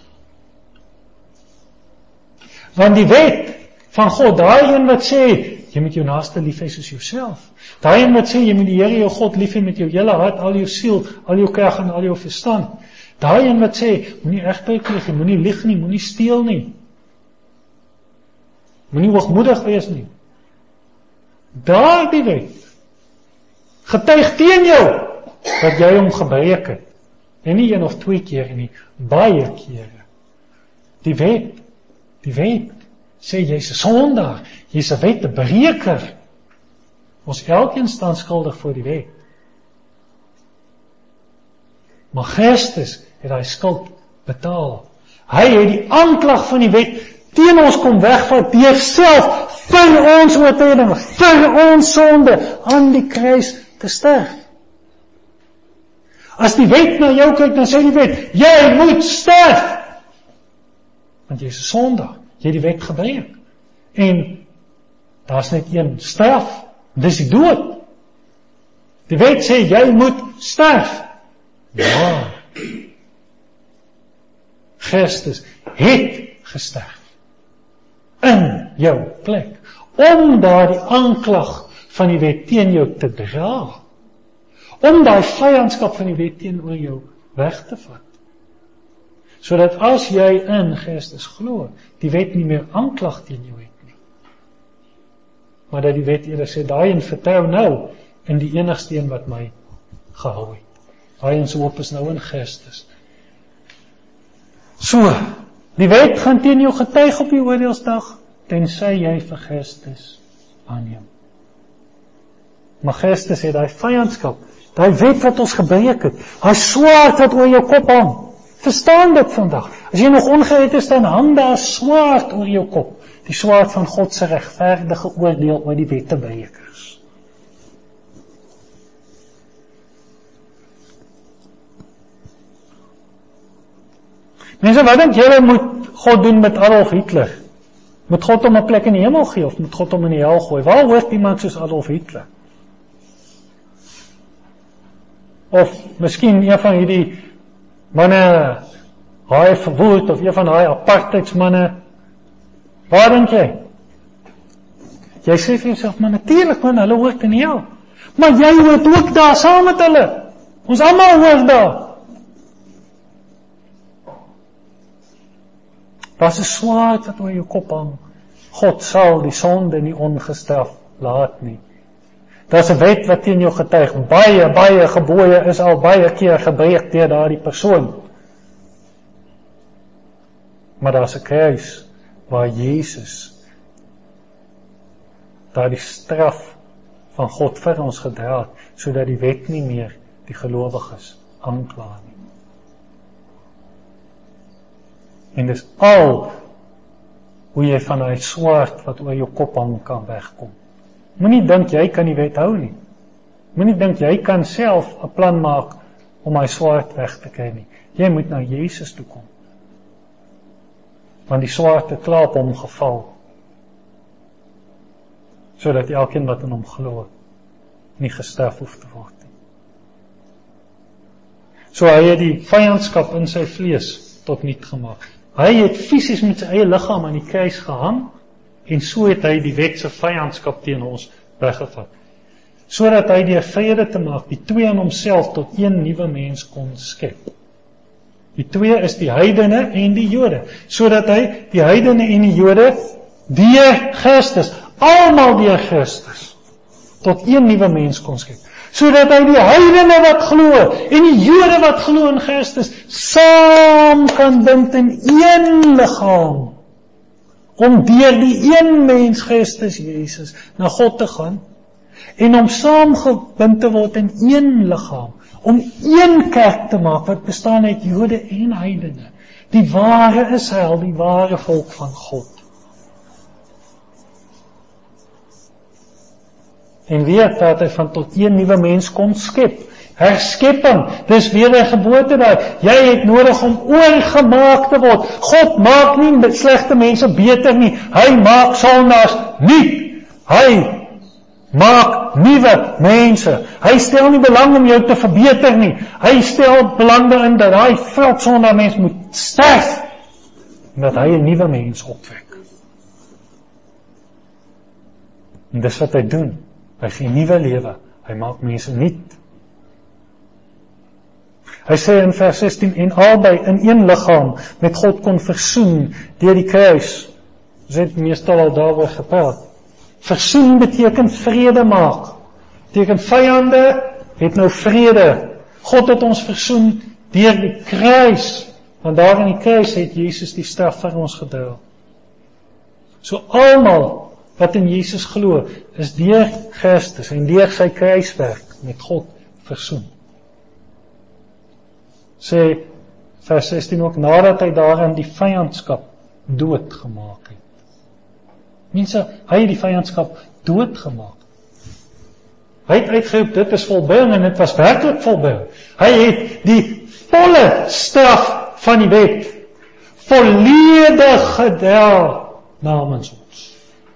Want die wet van God, daai een wat sê jy moet jou naaste lief hê soos jouself. Daai een wat sê jy moet die Here jou God lief hê met jou hele hart, al jou siel, al jou krag en al jou verstand. Daai een wat sê moenie regbuig nie, moenie lieg nie, moenie steel nie. Moenie hoogmoedig wees nie. Daardie wet getuig teen jou dat jy hom gebreek het. En nie een of twee keer nie, baie kere. Die wet, die wet sê jy's 'n sondaar, jy's 'n wetbreker. Ons elkeen staan skuldig voor die wet. Maar Christus het daai skuld betaal. Hy het die aanklag van die wet teen ons kom wegvat deur self vir ons oortreding, vir ons sonde aan die kruis te sterf. As die wet na jou kyk, dan sê die wet, jy moet sterf. Want jy is 'n sondaar. Jy het die wet gebreek. En daar's net een straf, dis die dood. Die wet sê jy moet sterf. Ja. Christus het gesterf in jou plek om daardie aanklag van die wet teen jou te dra. Om daai vyandskap van die wet teenoor jou weg te vat. Sodat as jy in Christus glo, die wet nie meer aanklag teen jou het nie. Maar dat die wet eerder sê daai en vertrou nou in die enigste een wat my gehou het. Daai en so op is nou in Christus. So, die wet gaan teen jou getuig op die oordeelsdag tensy jy vir Christus aanneem. Maar Christus het daai vyandskap, daai wet wat ons gebreek het, daai swaard wat oor jou kop hang. Verstaan dit vandag. As jy nog ongered is, dan hang daar 'n swaard oor jou kop, die swaard van God se regverdige oordeel oor die wettebrekers. Mense, wat dink julle moet God doen met Adolf Hitler? Moet God hom 'n plek in die hemel gee of moet God hom in die hel gooi? Waar hoort iemand soos Adolf Hitler? Of miskien een van hierdie manne haai verwoed of een van daai apartheidsmanne. Waar dink jy? Jy sê vir jouself, maar natuurlik man, hulle hoort in die hel. Maar jy hoort ook daar saam met hulle. Ons almal hoort daar. Daar's 'n swaard wat oor jou kop hang. God sal die sonde nie ongestraf laat nie. Daar's 'n wet wat teen jou getuig. Baie baie gebooie is al baie keer gebreek deur daardie persoon. Maar daar's 'n kruis waar Jesus daardie straf van God vir ons gedra het sodat die wet nie meer die gelowiges aankla nie. En dis al hoe jy van daai swaard wat oor jou kop hang kan wegkom. Moenie dink jy kan die wet hou nie. Moenie dink jy kan self 'n plan maak om daai swaard weg te kry nie. Jy moet na Jesus toe kom. Want die swaard het klaar op hom geval. Sodat elkeen wat in hom glo nie gestraf hoef te word nie. So hy het die vyandskap in sy vlees tot niet gemaak. Hy het fisies met sy eie liggaam aan die kruis gehang en so het hy die wet se vyandskap teen ons weggevat. Sodat hy die vrede te maak, die twee in homself tot een nuwe mens kon skep. Die twee is die heidene en die Jode, sodat hy die heidene en die Jode deur Christus, almal deur Christus tot een nuwe mens kon skep sodat hy die heidene wat glo en die Jode wat glo in Christus saam kan bind in een liggaam om deur die een mens Christus Jesus na God te gaan en om saamgebind te word in een liggaam om een kerk te maak wat bestaan uit Jode en heidene die ware Israel die ware volk van God en weet dat hy van tot een nuwe mens kon skep. Herskepping, dis weer 'n geboorte daai. Jy het nodig om oorgemaak te word. God maak nie slegte mense beter nie. Hy maak sondaars nuut. Hy maak nuwe mense. Hy stel nie belang om jou te verbeter nie. Hy stel belang daarin dat daai veldsondaar mens moet sterf en dat hy 'n nuwe mens opwek. En dis wat hy doen. Hy gee nuwe lewe. Hy maak mense nuut. Hy sê in vers 16 en albei in een liggaam met God kon versoen deur die kruis. Ons het meestal al daaroor gepraat. Versoen beteken vrede maak. Beteken vyande het nou vrede. God het ons versoen deur die kruis. Want daar in die kruis het Jesus die straf vir ons gedra. So almal wat in Jesus glo, is deur Christus en deur sy kruiswerk met God versoen. Sê vers 16 ook nadat hy daarin die vyandskap doodgemaak het. Mense, hy het die vyandskap doodgemaak. Hy het uitgeroep dit is volbring en dit was werklik volbring. Hy het die volle straf van die wet volledig gedra namens ons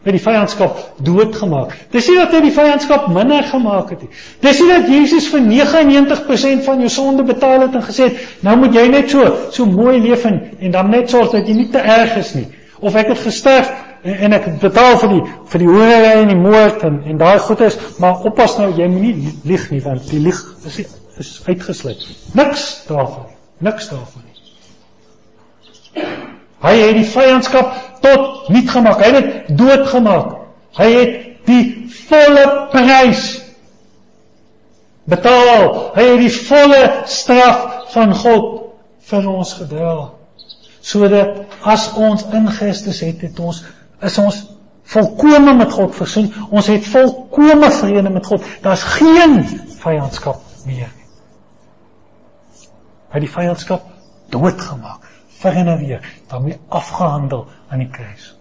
het die vyandskap doodgemaak. Dis nie dat hy die vyandskap minder gemaak het nie. Dis nie dat Jesus vir 99% van jou sonde betaal het en gesê het, nou moet jy net so so mooi leef en, en dan net sorg dat jy nie te erg is nie. Of ek het gesterf en, en ek betaal vir die vir die hoerery en die moord en en daai goedes, maar oppas nou, jy moenie lieg nie want die lieg is is uitgesluit. Niks daarvan. Niks daarvan nie. Hy het die vyandskap tot niet gemaak. Hy het dit doodgemaak. Hy het die volle prys betaal. Hy het die volle straf van God vir ons gedra. Sodat as ons in Christus het, het ons is ons volkome met God versoen. Ons het volkome vrede met God. Daar's geen vyandskap meer nie. Hy het die vyandskap doodgemaak, vir en weer, daarmee afgehandel aan die kruis.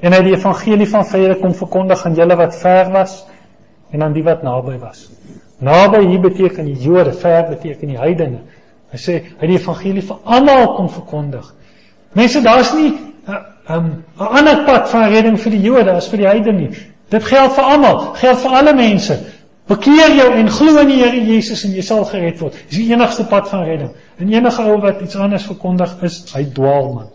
En hy die evangelie van vrede kom verkondig aan julle wat ver was en aan die wat naby was. Naby hier beteken die Jode, ver beteken die heidene. Hy sê hy die evangelie vir almal kom verkondig. Mense, daar's nie 'n uh, um, 'n ander pad van redding vir die Jode as vir die heidene nie. Dit geld vir almal, geld vir alle mense. Bekeer jou en glo in die Here Jesus en jy sal gered word. Dis die enigste pad van redding. En enige ou wat iets anders verkondig is, hy dwaal man.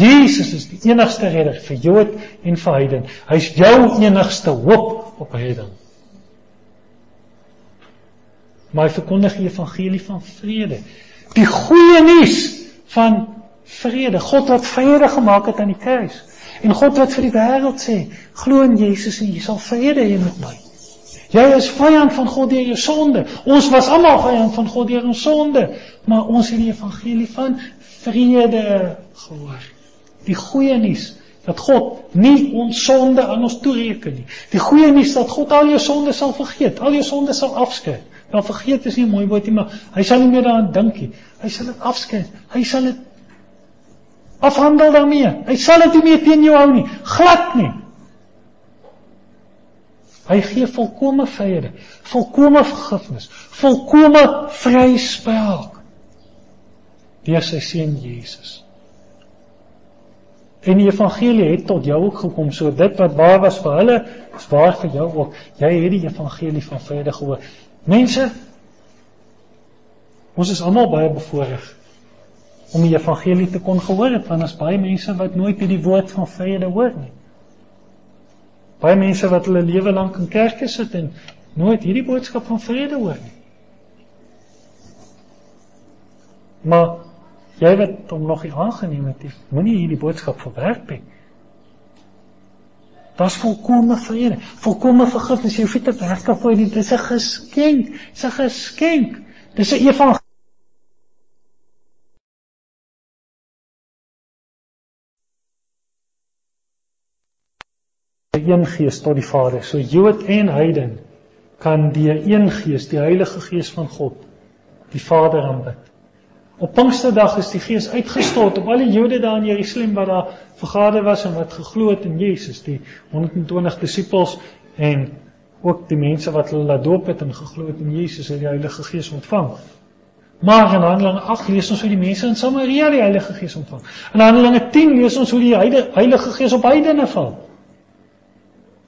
Jesus is die enigste redder vir Jood en vir heiden. Hy's jou enigste hoop op redding. Maar hy verkondig die evangelie van vrede. Die goeie nuus van vrede. God wat vrede gemaak het aan die kruis. En God wat vir die wêreld sê, glo in Jesus en jy sal vrede hê met my. Jy is vyand van God deur jou sonde. Ons was almal vyand van God deur ons sonde, maar ons het die evangelie van vrede gehoor die goeie nuus dat God nie ons sonde aan ons toereken nie. Die goeie nuus dat God al jou sonde sal vergeet, al jou sonde sal afskryf. Nou vergeet is nie 'n mooi woord nie, maar hy sal nie meer daaraan dink nie. Hy sal dit afskryf. Hy sal dit afhandel daarmee. Hy sal dit nie meer teen jou hou nie. Glad nie. Hy gee volkomme vrede, volkomme vergifnis, volkomme vryspraak deur sy seun Jesus. En die evangelie het tot jou ook gekom. So dit wat waar was vir hulle, is waar vir jou ook. Jy het die evangelie van vrede gehoor. Mense, ons is almal baie bevoorreg om die evangelie te kon gehoor het, want as baie mense wat nooit hierdie woord van vrede hoor nie. Baie mense wat hulle lewe lank in kerke sit en nooit hierdie boodskap van vrede hoor nie. Maar Jy wat hom nog nie aangeneem het nie, moenie hierdie boodskap verwerp nie. Dit's volkomme vrede, volkomme vergifnis. Jy hoef nie te werk af vir dit. Dit is 'n geskenk. Dit is 'n geskenk. Dis 'n evangelie. Een gees tot die Vader. So Jood en heiden kan deur een gees, die Heilige Gees van God, die Vader aanbid. Op Pinksterdag is die Gees uitgestort op al die Jode daar in Jerusalem wat daar vergader was en wat geglo het in Jesus, die 120 disippels en ook die mense wat hulle laat doop het en geglo het in Jesus het die Heilige Gees ontvang. Maar in Handelinge 8 lees ons hoe die mense in Samaria die Heilige Gees ontvang. In Handelinge 10 lees ons hoe die Heilige Gees op heidene val.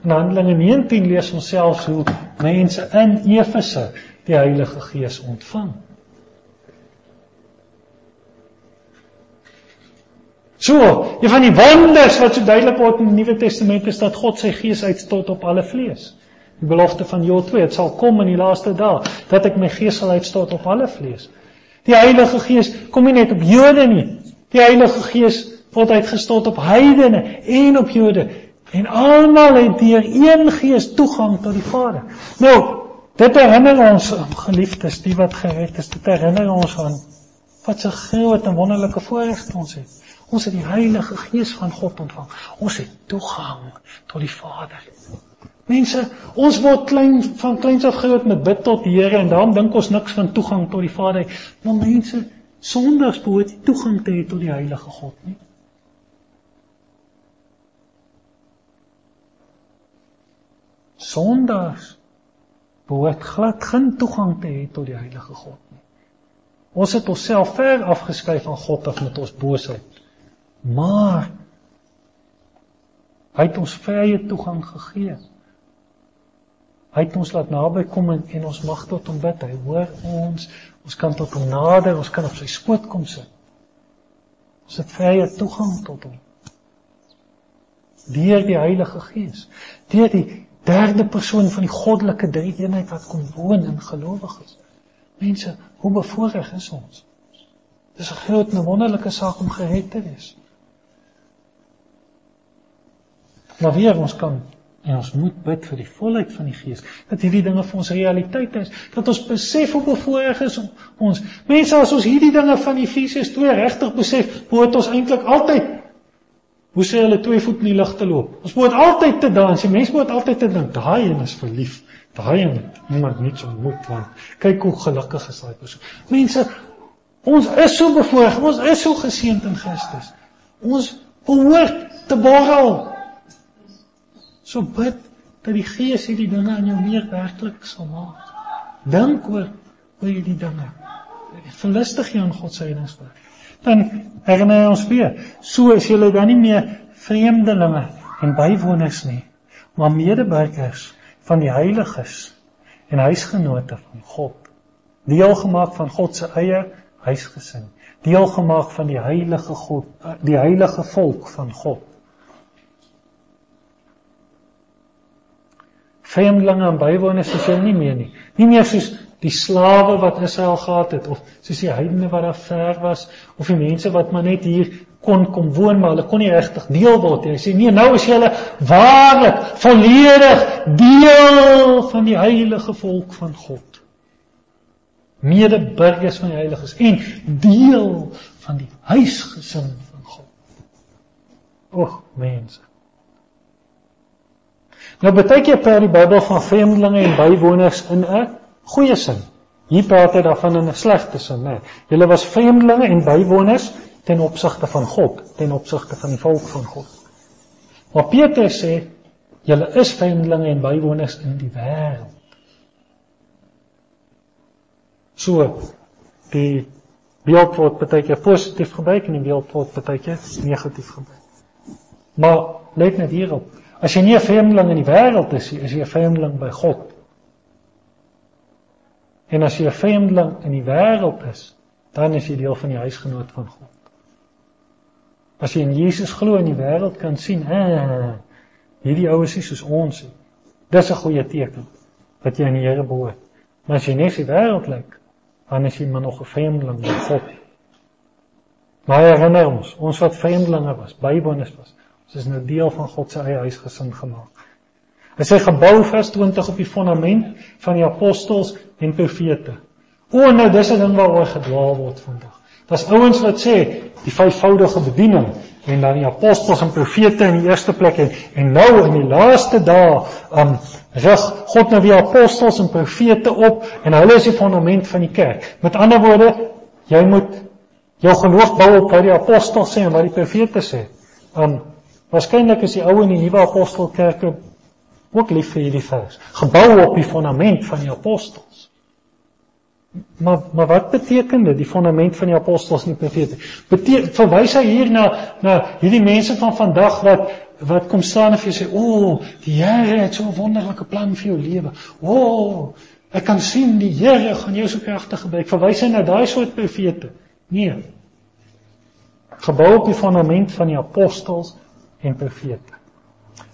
In Handelinge 19 lees ons selfs hoe mense in Efese die Heilige Gees ontvang. So, een van die wonders wat so duidelik word in die Nuwe Testament is dat God sy gees uitstort op alle vlees. Die belofte van Joel 2, dit sal kom in die laaste dae dat ek my gees sal uitstort op alle vlees. Die Heilige Gees kom nie net op Jode nie. Die Heilige Gees word uitgestort op heidene en op Jode en almal het deur een gees toegang tot die Vader. Nou, dit herinner ons geliefdes, die wat gered is, dit herinner ons aan wat 'n groot en wonderlike voorreg ons het. Ons het die Heilige Gees van God ontvang. Ons het toegang tot die Vader. Mense, ons word klein van kleins af groot met bid tot die Here en daarom dink ons niks van toegang tot die Vader. Maar mense, sondags behoort nie toegang te hê tot die Heilige God nie. Sondags behoort glad geen toegang te hê tot die Heilige God nie. Ons het onsself ver afgeskryf van God af met ons boosheid. Maar hy het ons vrye toegang gegee. Hy het ons laat naby kom en, en ons mag tot hom bid. Hy hoor ons. Ons kan tot hom nader, ons kan op sy skoot kom sit. Ons het vrye toegang tot hom. Deur die Heilige Gees. Deur die derde persoon van die goddelike drie-eenheid wat kom woon in gelowiges. Mense, hoe bevoorreg is ons? Dis 'n groot en wonderlike saak om gered te wees. Maar weer ons kan en ons moet bid vir die volheid van die Gees dat hierdie dinge vir ons realiteit is, dat ons besef hoe bevoorreg is ons. Mense, as ons hierdie dinge van Efesiërs 2 regtig besef, moet ons eintlik altyd Hoe sê hulle twee voet in die lug te loop? Ons moet altyd te dans. Die mens moet altyd te dink, daai een is verlief. Daai een iemand nie so moet want kyk hoe gelukkig is daai persoon. Mense, ons is so bevoorreg, ons is so geseënd in Christus. Ons behoort te borrel. So bid dat die Gees hierdie dinge in jou meer werklik sal maak. Dink oor oor hierdie dinge. Verlustig jy aan God se reddingswerk dan herinner ons weer, so is julle dan nie meer vreemdelinge en bywoners nie, maar medeburgers van die heiliges en huisgenote van God. Deel gemaak van God se eie huisgesin, deel gemaak van die heilige God, die heilige volk van God. Vreemdelinge en bywoners is jy nie meer nie. Nie meer soos die slawe wat Israel gehad het of soos die heidene wat daar ver was of die mense wat maar net hier kon kom woon maar hulle kon nie regtig deel word nie. Hy sê nee, nou is julle waarlik volledig deel van die heilige volk van God. Medeburgers van die heiliges en deel van die huisgesin van God. Och, mense. Nou baie keer per die Bybel van vreemdelinge en bywoners in 'n goeie sin. Hier praat hy daarvan in 'n slegte sin, né? Julle was vreemdelinge en bywoners ten opsigte van God, ten opsigte van die volk van God. Maar Petrus sê julle is vreemdelinge en bywoners in die wêreld. So die beeld word baie keer positief gebruik en die beeld word baie keer negatief gebruik. Maar let net hierop. As jy nie 'n vreemdeling in die wêreld is nie, is jy 'n vreemdeling by God. En as jy 'n vreemdeling in die wêreld is, dan is jy deel van die huisgenoot van God. As jy in Jesus glo in die wêreld kan sien, hè, hierdie oues is soos ons. Dis 'n goeie teken dat jy aan die Here behoort. Maar as jy net die wêreld lyk, dan is jy maar nog 'n vreemdeling by God. Maar herinner ons, ons wat vreemdelinge was, bybonus was, ons is nou deel van God se eie huisgesin gemaak. Hy sê gebou vas 20 op die fondament van die apostels en profete. O nou dis 'n ding waaroor gedwaal word vandag. Daar's ouens wat sê die vyfvoudige bediening en dan die apostels en profete in die eerste plek en, en nou in die laaste dae um rig God nou weer apostels en profete op en hulle is die fondament van die kerk. Met ander woorde, jy moet jou geloof bou op wat die apostels sê en wat die profete sê. Um waarskynlik is die ou en die nuwe apostelkerke ook lief vir hierdie vers. Gebou op die fondament van die apostels. Maar maar wat beteken dit die fondament van die apostels en die profete? Beteken verwys hy hier na na hierdie mense van vandag wat wat kom staan en vir jou sê, "O, oh, die Here het so 'n wonderlike plan vir jou lewe. O, oh, ek kan sien die Here gaan jou so kragtig gebruik." Verwys hy na daai soort profete? Nee. Gebou op die fondament van die apostels en profete.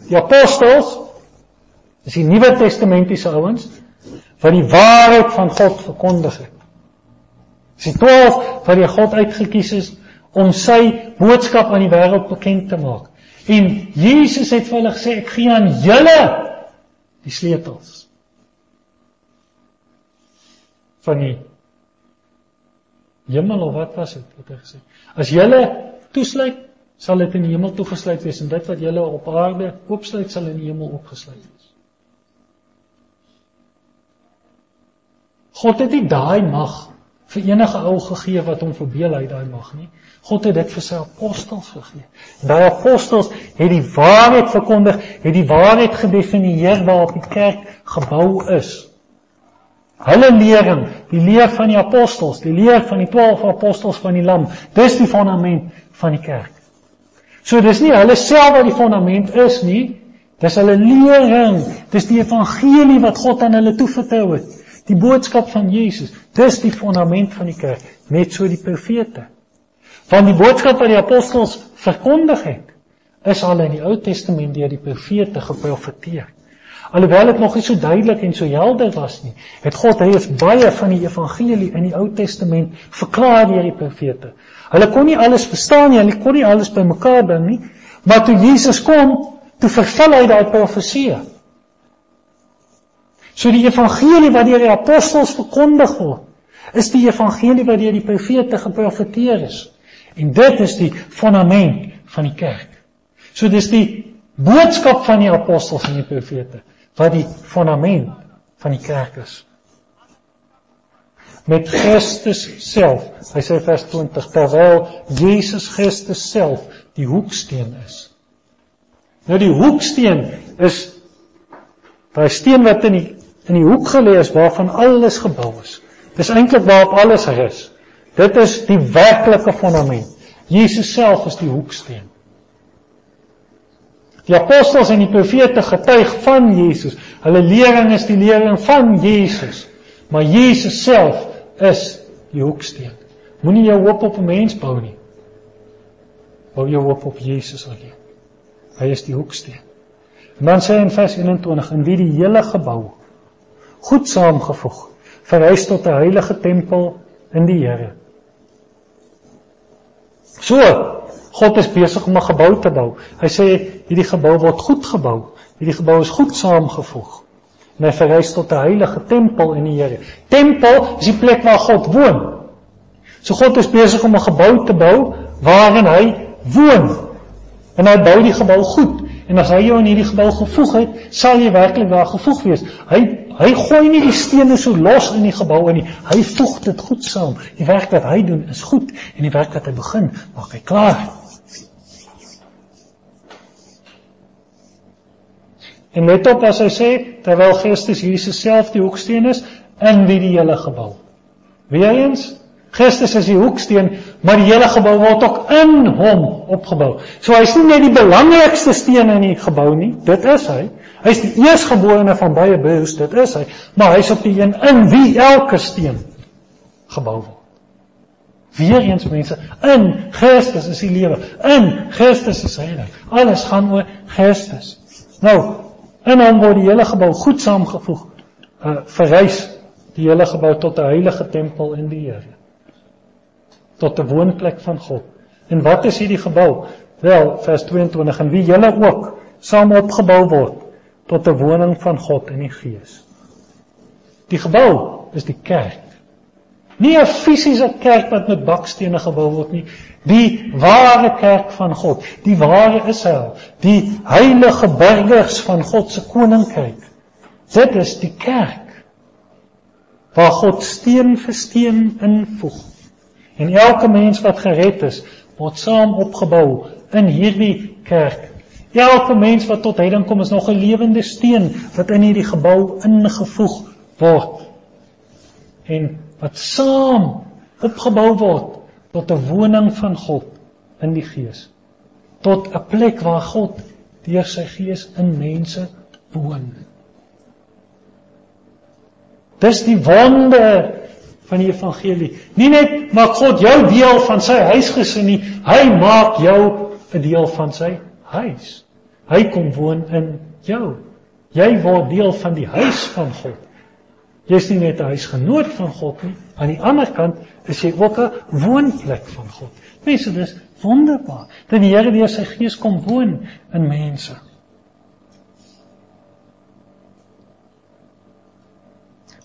Die apostels Dis die Nuwe Testamentiese ouens wat die waarheid van God verkondig het. Dis die 12 wat deur God uitgekies is om sy boodskap aan die wêreld bekend te maak. En Jesus het vir hulle gesê ek gee aan julle die sleutels van die hemel of wat was dit wat hy gesê. As julle toesluit, sal dit in die hemel toegesluit wees en dit wat julle op aarde oopsluit sal in die hemel opgesluit wees. God het nie daai mag vir enige ou gegee wat hom verbeel hy daai mag nie. God het dit vir sy apostels gegee. Daai apostels het die waarheid verkondig, het die waarheid gedefinieer waarop die kerk gebou is. Hulle lering, die leer van die apostels, die leer van die 12 apostels van die lam, dis die fondament van die kerk. So dis nie hulle self wat die fondament is nie, dis hulle lering, dis die evangelie wat God aan hulle toevertrou het. Die boodskap van Jesus, dis die fondament van die kerk, net so die profete. Van die boodskap wat die apostels verkondig het, is al in die Ou Testament deur die profete geprofeteer. Alhoewel dit nog nie so duidelik en so helder was nie, het God het baie van die evangelie in die Ou Testament verklaar deur die profete. Hulle kon nie alles verstaan nie, hulle kon nie alles bymekaar bring nie, maar toe Jesus kom, toe vervul hy daai profeseë. So die evangelie wat deur die apostels verkondig word, is die evangelie wat deur die profete geprofeteer is. En dit is die fondament van die kerk. So dis die boodskap van die apostels en die profete wat die fondament van die kerk is. Met Christus self, hy sê vers 20, terwyl Jesus Christus self die hoeksteen is. Nou die hoeksteen is daai steen wat in die in die hoek gelê is waarvan alles gebou is. Dis eintlik waarop alles rus. Dit is die werklike fondament. Jesus self is die hoeksteen. Die apostels en die profete getuig van Jesus. Hulle lering is die lering van Jesus. Maar Jesus self is die hoeksteen. Moenie jou hoop op 'n mens bou nie. Bou jou hoop op Jesus alleen. Hy is die hoeksteen. En dan sê hy in vers 21 in wie die hele gebou goed saamgevoeg verhuis tot 'n heilige tempel in die Here. So, God is besig om 'n gebou te bou. Hy sê hierdie gebou word goed gebou. Hierdie gebou is goed saamgevoeg. En hy verhuis tot 'n heilige tempel in die Here. Tempel is die plek waar God woon. So God is besig om 'n gebou te bou waarin hy woon. En hy bou die gebou goed. En as hy jou in hierdie gebou gevoeg het, sal jy werklik daar gevoeg wees. Hy Hy gooi nie die stene so los in die gebou in nie. Hy voeg dit goed saam. Die werk wat hy doen is goed en die werk wat hy begin, maak hy klaar. En let op as hy sê terwyl Christus Jesus self die hoeksteen is in wie die hele gebou. Weereens Christus is die hoeksteen, maar die hele gebou word ook in hom opgebou. So hy's nie net die belangrikste steen in die gebou nie, dit is hy. Hy's die eersgeborene van baie broers, dit is hy, maar hy's op die een in wie elke steen gebou word. Weereens mense, in Christus is die lewe. In Christus is heilig. Alles gaan oor Christus. Nou, in hom word die hele gebou goed saamgevoeg. Uh verrys die hele gebou tot 'n heilige tempel in die Here tot 'n woonplek van God. En wat is hierdie gebou? Wel, vers 22 en wie julle ook saam opgebou word tot 'n woning van God in die Gees. Die gebou is die kerk. Nie 'n fisiese kerk wat met bakstene gebou word nie, die ware kerk van God, die ware Israel, die heilige burgers van God se koninkryk. Dit is die kerk waar God steen vir steen invoeg En elke mens wat gered is, word saam opgebou in hierdie kerk. Elke mens wat tot heiding kom is nog 'n lewende steen wat in hierdie gebou ingevoeg word. En wat saam opgebou word tot 'n woning van God in die Gees. Tot 'n plek waar God deur sy Gees in mense woon. Dis die wonder van die evangelie. Nie net maak God jou deel van sy huisgesin nie, hy maak jou 'n deel van sy huis. Hy kom woon in jou. Jy word deel van die huis van God. Jy's nie net 'n huisgenoot van God nie, aan die ander kant is jy ook 'n woonplek van God. Mense, dis wonderbaar dat die Here deur sy gees kom woon in mense.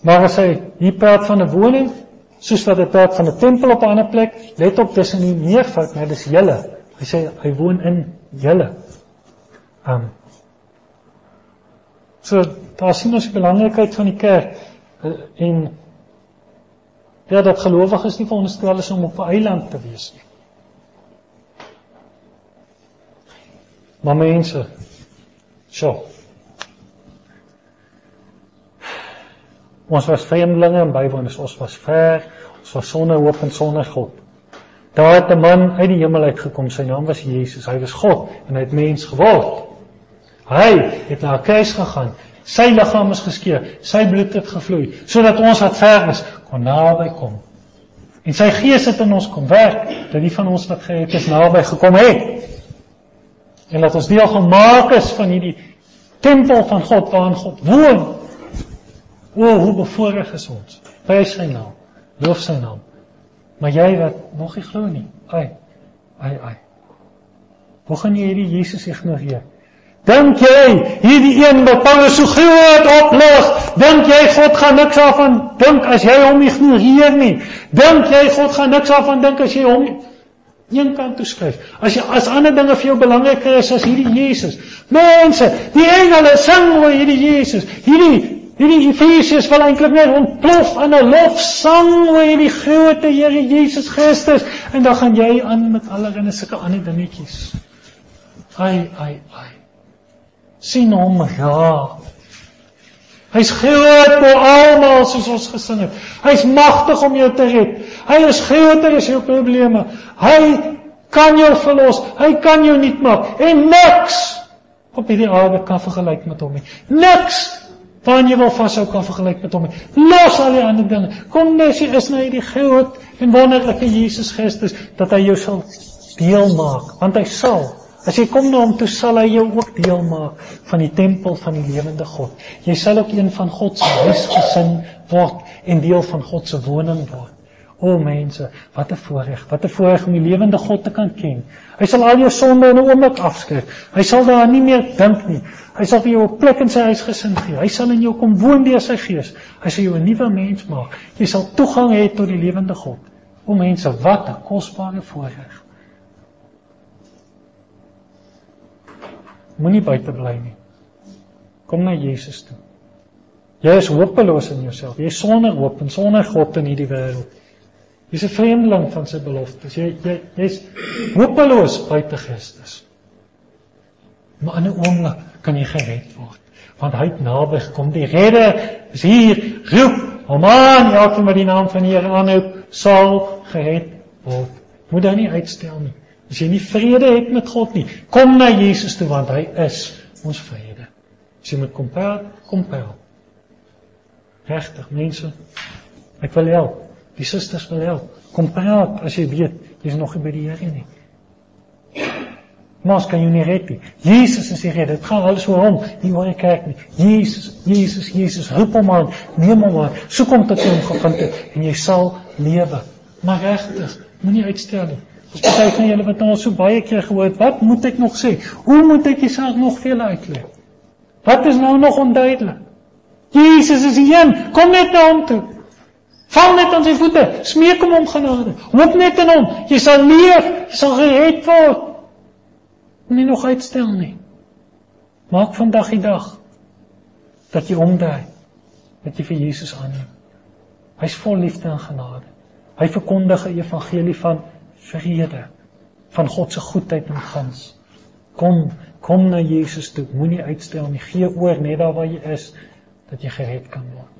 Maar as hy hier praat van 'n woning, soos wat hy praat van 'n tempel op 'n ander plek, let op tussen die meervoud, maar dis julle. Hy sê hy woon in julle. Um So daar sien ons die belangrikheid van die kerk eh, en ja dat gelowiges nie veronderstel is om op 'n eiland te wees nie. Maar mense, so Ons was vreemdelinge en bywoners, ons was ver, ons was sonder hoop en sonder God. Daar het 'n man uit die hemel uitgekom, sy naam was Jesus. Hy was God en hy het mens geword. Hy het na 'n kruis gegaan. Sy liggaam is geskeur, sy bloed het gevloei sodat ons wat ver is kon naby kom En sy gees het in ons kom werk dat die van ons wat gered is naby gekom het. En laat ons deel gemaak is van hierdie tempel van God waarin God woon. O, hoe bevoorreg is ons. Prys sy naam. Loof sy naam. Maar jy wat nog nie glo nie. Ai. Ai ai. Hoe gaan jy hierdie Jesus ignoreer? Dink jy hierdie een wat Paulus so groot oplig, dink jy God gaan niks daarvan dink as jy hom ignoreer nie? Dink jy God gaan niks daarvan dink as jy hom een kant toe skuif? As jy as ander dinge vir jou belangriker is as hierdie Jesus. Mense, die engele sing oor hierdie Jesus. Hierdie hierdie Efesiërs wil eintlik net ontplof in 'n lofsang oor hierdie groot Here Jesus Christus en dan gaan jy aan met allerlei sulke ander dingetjies. Ai ai ai sien hom raak. Hy's groot bo almal soos ons gesing het. Hy's magtig om jou te red. Hy is groter as jou probleme. Hy kan jou verlos. Hy kan jou nuut maak. En niks op hierdie aarde kan vergelyk met hom nie. Niks van jy wil vashou kan vergelyk met hom. Los al die ander dinge. Kom net jy is nou hierdie groot en wonderlike Jesus Christus dat hy jou sal deel maak, want hy sal As jy kom na hom toe sal hy jou ook deel maak van die tempel van die lewende God. Jy sal ook een van God se huisgesin word en deel van God se woning word. O mense, wat 'n voorreg, wat 'n voorreg om die lewende God te kan ken. Hy sal al jou sonde in 'n oomblik afskryf. Hy sal daar nie meer dink nie. Hy sal vir jou 'n plek in sy huisgesin gee. Hy sal in jou kom woon deur sy gees. Hy sal jou 'n nuwe mens maak. Jy sal toegang hê tot die lewende God. O mense, wat 'n kosbare voorreg. Moenie buite bly nie. Kom na Jesus toe. Jy is hopeloos in jouself. Jy is sonder hoop en sonder God in hierdie wêreld. Jy's 'n vreemdeling van sy beloftes. Jy jy jy's hopeloos buite Christus. Maar in 'n oomblik kan jy gered word, want hy het naby gekom. Die redder is hier. Roep hom aan, elkeen wat die naam van die Here aanroep, sal gered word. Moet dan nie uitstel nie. As jy nie vrede het met God nie, kom na Jesus toe want hy is ons vrede. As jy met kom praat, kom praat. Regtig mense, ek wil help. Die susters wil help. Kom praat as jy weet jy's nog nie by die Here nie. Mos kan jy nie red nie. Jesus is die redder. Dit gaan alles oor hom. Nie oor die kerk nie. Jesus, Jesus, Jesus, roep hom aan. Neem hom aan. Soek hom tot hom gevind het en jy sal lewe. Maar regtig, moenie uitstel nie. Party van julle wat nou so baie keer gehoor het, wat moet ek nog sê? Hoe moet ek jouself nog veel uitlei? Wat is nou nog onduidelik? Jesus is die een, kom net na hom toe. Val net aan sy voete, smeek hom om genade. Hoop net in hom. Jy sal leef, jy sal gered word. Moenie nog uitstel nie. Maak vandag die dag dat jy omdraai. Dat jy vir Jesus aanneem. Hy's vol liefde en genade. Hy verkondig 'n evangelie van vrede van God se goedheid en guns. Kom, kom na Jesus toe. Moenie uitstel nie. Gee oor net daar waar jy is dat jy gered kan word.